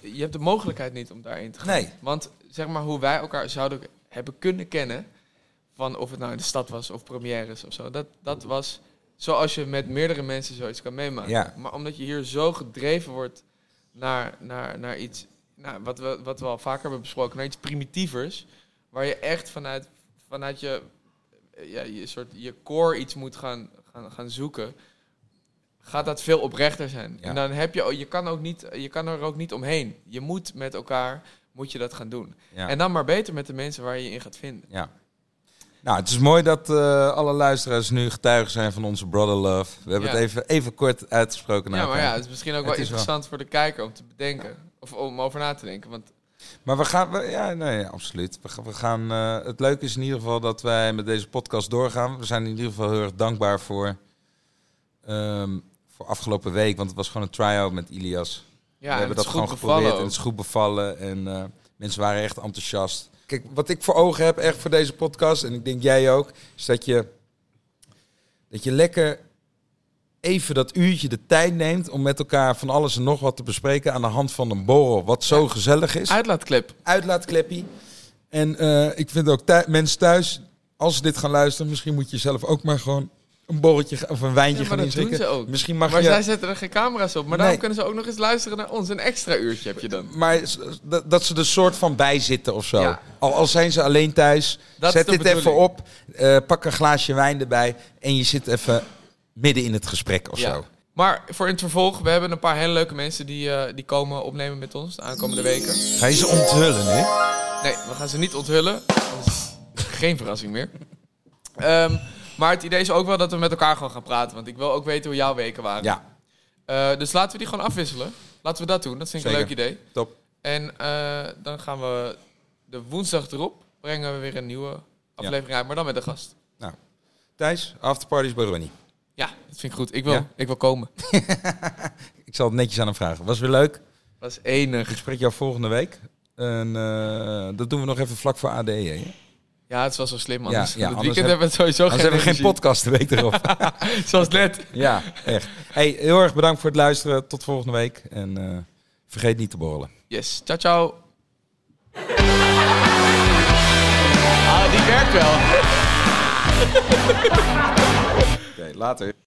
[SPEAKER 2] je hebt de mogelijkheid niet om daarin te gaan.
[SPEAKER 1] Nee.
[SPEAKER 2] Want zeg maar hoe wij elkaar zouden hebben kunnen kennen, van of het nou in de stad was of premières of zo, dat, dat was zoals je met meerdere mensen zoiets kan meemaken.
[SPEAKER 1] Ja.
[SPEAKER 2] Maar omdat je hier zo gedreven wordt naar, naar, naar iets, nou, wat, we, wat we al vaker hebben besproken, naar iets primitievers, waar je echt vanuit, vanuit je, ja, je, soort, je core iets moet gaan, gaan, gaan zoeken gaat dat veel oprechter zijn.
[SPEAKER 1] Ja.
[SPEAKER 2] En dan heb je, je kan ook niet, je kan er ook niet omheen. Je moet met elkaar, moet je dat gaan doen.
[SPEAKER 1] Ja.
[SPEAKER 2] En dan maar beter met de mensen waar je je in gaat vinden.
[SPEAKER 1] ja. Nou, het is mooi dat eh, alle luisteraars nu getuigen zijn van onze brother love. We hebben
[SPEAKER 2] Ja.
[SPEAKER 1] het even, even kort uitgesproken.
[SPEAKER 2] Ja, maar
[SPEAKER 1] elkaar.
[SPEAKER 2] ja, het is misschien ook wel interessant voor de kijker om te bedenken. Of om over na te denken. Want
[SPEAKER 1] Maar we gaan, we- ja, nee, absoluut. We, gaan- we gaan, eh, het leuke is in ieder geval dat wij met deze podcast doorgaan. We zijn in ieder geval heel erg dankbaar voor, ehm, voor afgelopen week, want het was gewoon een try-out met Ilias.
[SPEAKER 2] ja,
[SPEAKER 1] we
[SPEAKER 2] en
[SPEAKER 1] hebben dat gewoon geprobeerd en het is goed bevallen en eh, mensen waren echt enthousiast. Kijk, wat ik voor ogen heb echt voor deze podcast, en ik denk jij ook, is dat je, dat je lekker even dat uurtje de tijd neemt om met elkaar van alles en nog wat te bespreken aan de hand van een borrel, wat zo
[SPEAKER 2] Ja.
[SPEAKER 1] gezellig is
[SPEAKER 2] Uitlaatclip.
[SPEAKER 1] uitlaatkleppie. En eh, ik vind ook mensen thuis, als ze dit gaan luisteren, misschien moet je zelf ook maar gewoon een borreltje of een wijntje
[SPEAKER 2] Ja, maar
[SPEAKER 1] gaan
[SPEAKER 2] dat doen ze ook.
[SPEAKER 1] Misschien mag
[SPEAKER 2] Maar
[SPEAKER 1] je.
[SPEAKER 2] zij zetten er geen camera's op. Maar daarom
[SPEAKER 1] Nee.
[SPEAKER 2] kunnen ze ook nog eens luisteren naar ons. Een extra uurtje heb je dan.
[SPEAKER 1] Maar dat, ze er soort van bij zitten of zo.
[SPEAKER 2] Ja.
[SPEAKER 1] Al, al zijn ze alleen thuis,
[SPEAKER 2] Dat
[SPEAKER 1] zet dit even op, eh, pak een glaasje wijn erbij en je zit even midden in het gesprek of
[SPEAKER 2] Ja.
[SPEAKER 1] zo.
[SPEAKER 2] Maar voor in het vervolg, we hebben een paar hele leuke mensen die, eh, die komen opnemen met ons de aankomende weken.
[SPEAKER 1] Ga je ze onthullen nu?
[SPEAKER 2] Nee, we gaan ze niet onthullen. Geen verrassing meer. Ehm, maar het idee is ook wel dat we met elkaar gewoon gaan praten. Want ik wil ook weten hoe jouw weken waren.
[SPEAKER 1] Ja,
[SPEAKER 2] Eh, dus laten we die gewoon afwisselen. Laten we dat doen. Dat vind ik een leuk idee.
[SPEAKER 1] top.
[SPEAKER 2] En eh, dan gaan we de woensdag erop brengen we weer een nieuwe aflevering uit. Maar dan met een gast.
[SPEAKER 1] Thijs, afterparties bij Ronnie.
[SPEAKER 2] Ja, dat vind ik goed. Ik wil,
[SPEAKER 1] Ja?
[SPEAKER 2] ik wil komen.
[SPEAKER 1] Ik zal het netjes aan hem vragen. Was weer leuk.
[SPEAKER 2] Dat is enig.
[SPEAKER 1] Ik spreek jou volgende week. En eh, dat doen we nog even vlak voor ADE. Hè?
[SPEAKER 2] Ja, het is wel zo slim.
[SPEAKER 1] Ja,
[SPEAKER 2] Anders,
[SPEAKER 1] ja,
[SPEAKER 2] het weekend
[SPEAKER 1] heb-
[SPEAKER 2] hebben we sowieso
[SPEAKER 1] Anders
[SPEAKER 2] geen
[SPEAKER 1] hebben we geen podcast de week erop.
[SPEAKER 2] Zoals net.
[SPEAKER 1] ja, echt. Hey, heel erg bedankt voor het luisteren. Tot volgende week. En eh, vergeet niet te borrelen.
[SPEAKER 2] Yes. Ciao, ciao. Ah, die werkt wel.
[SPEAKER 1] Oké, later.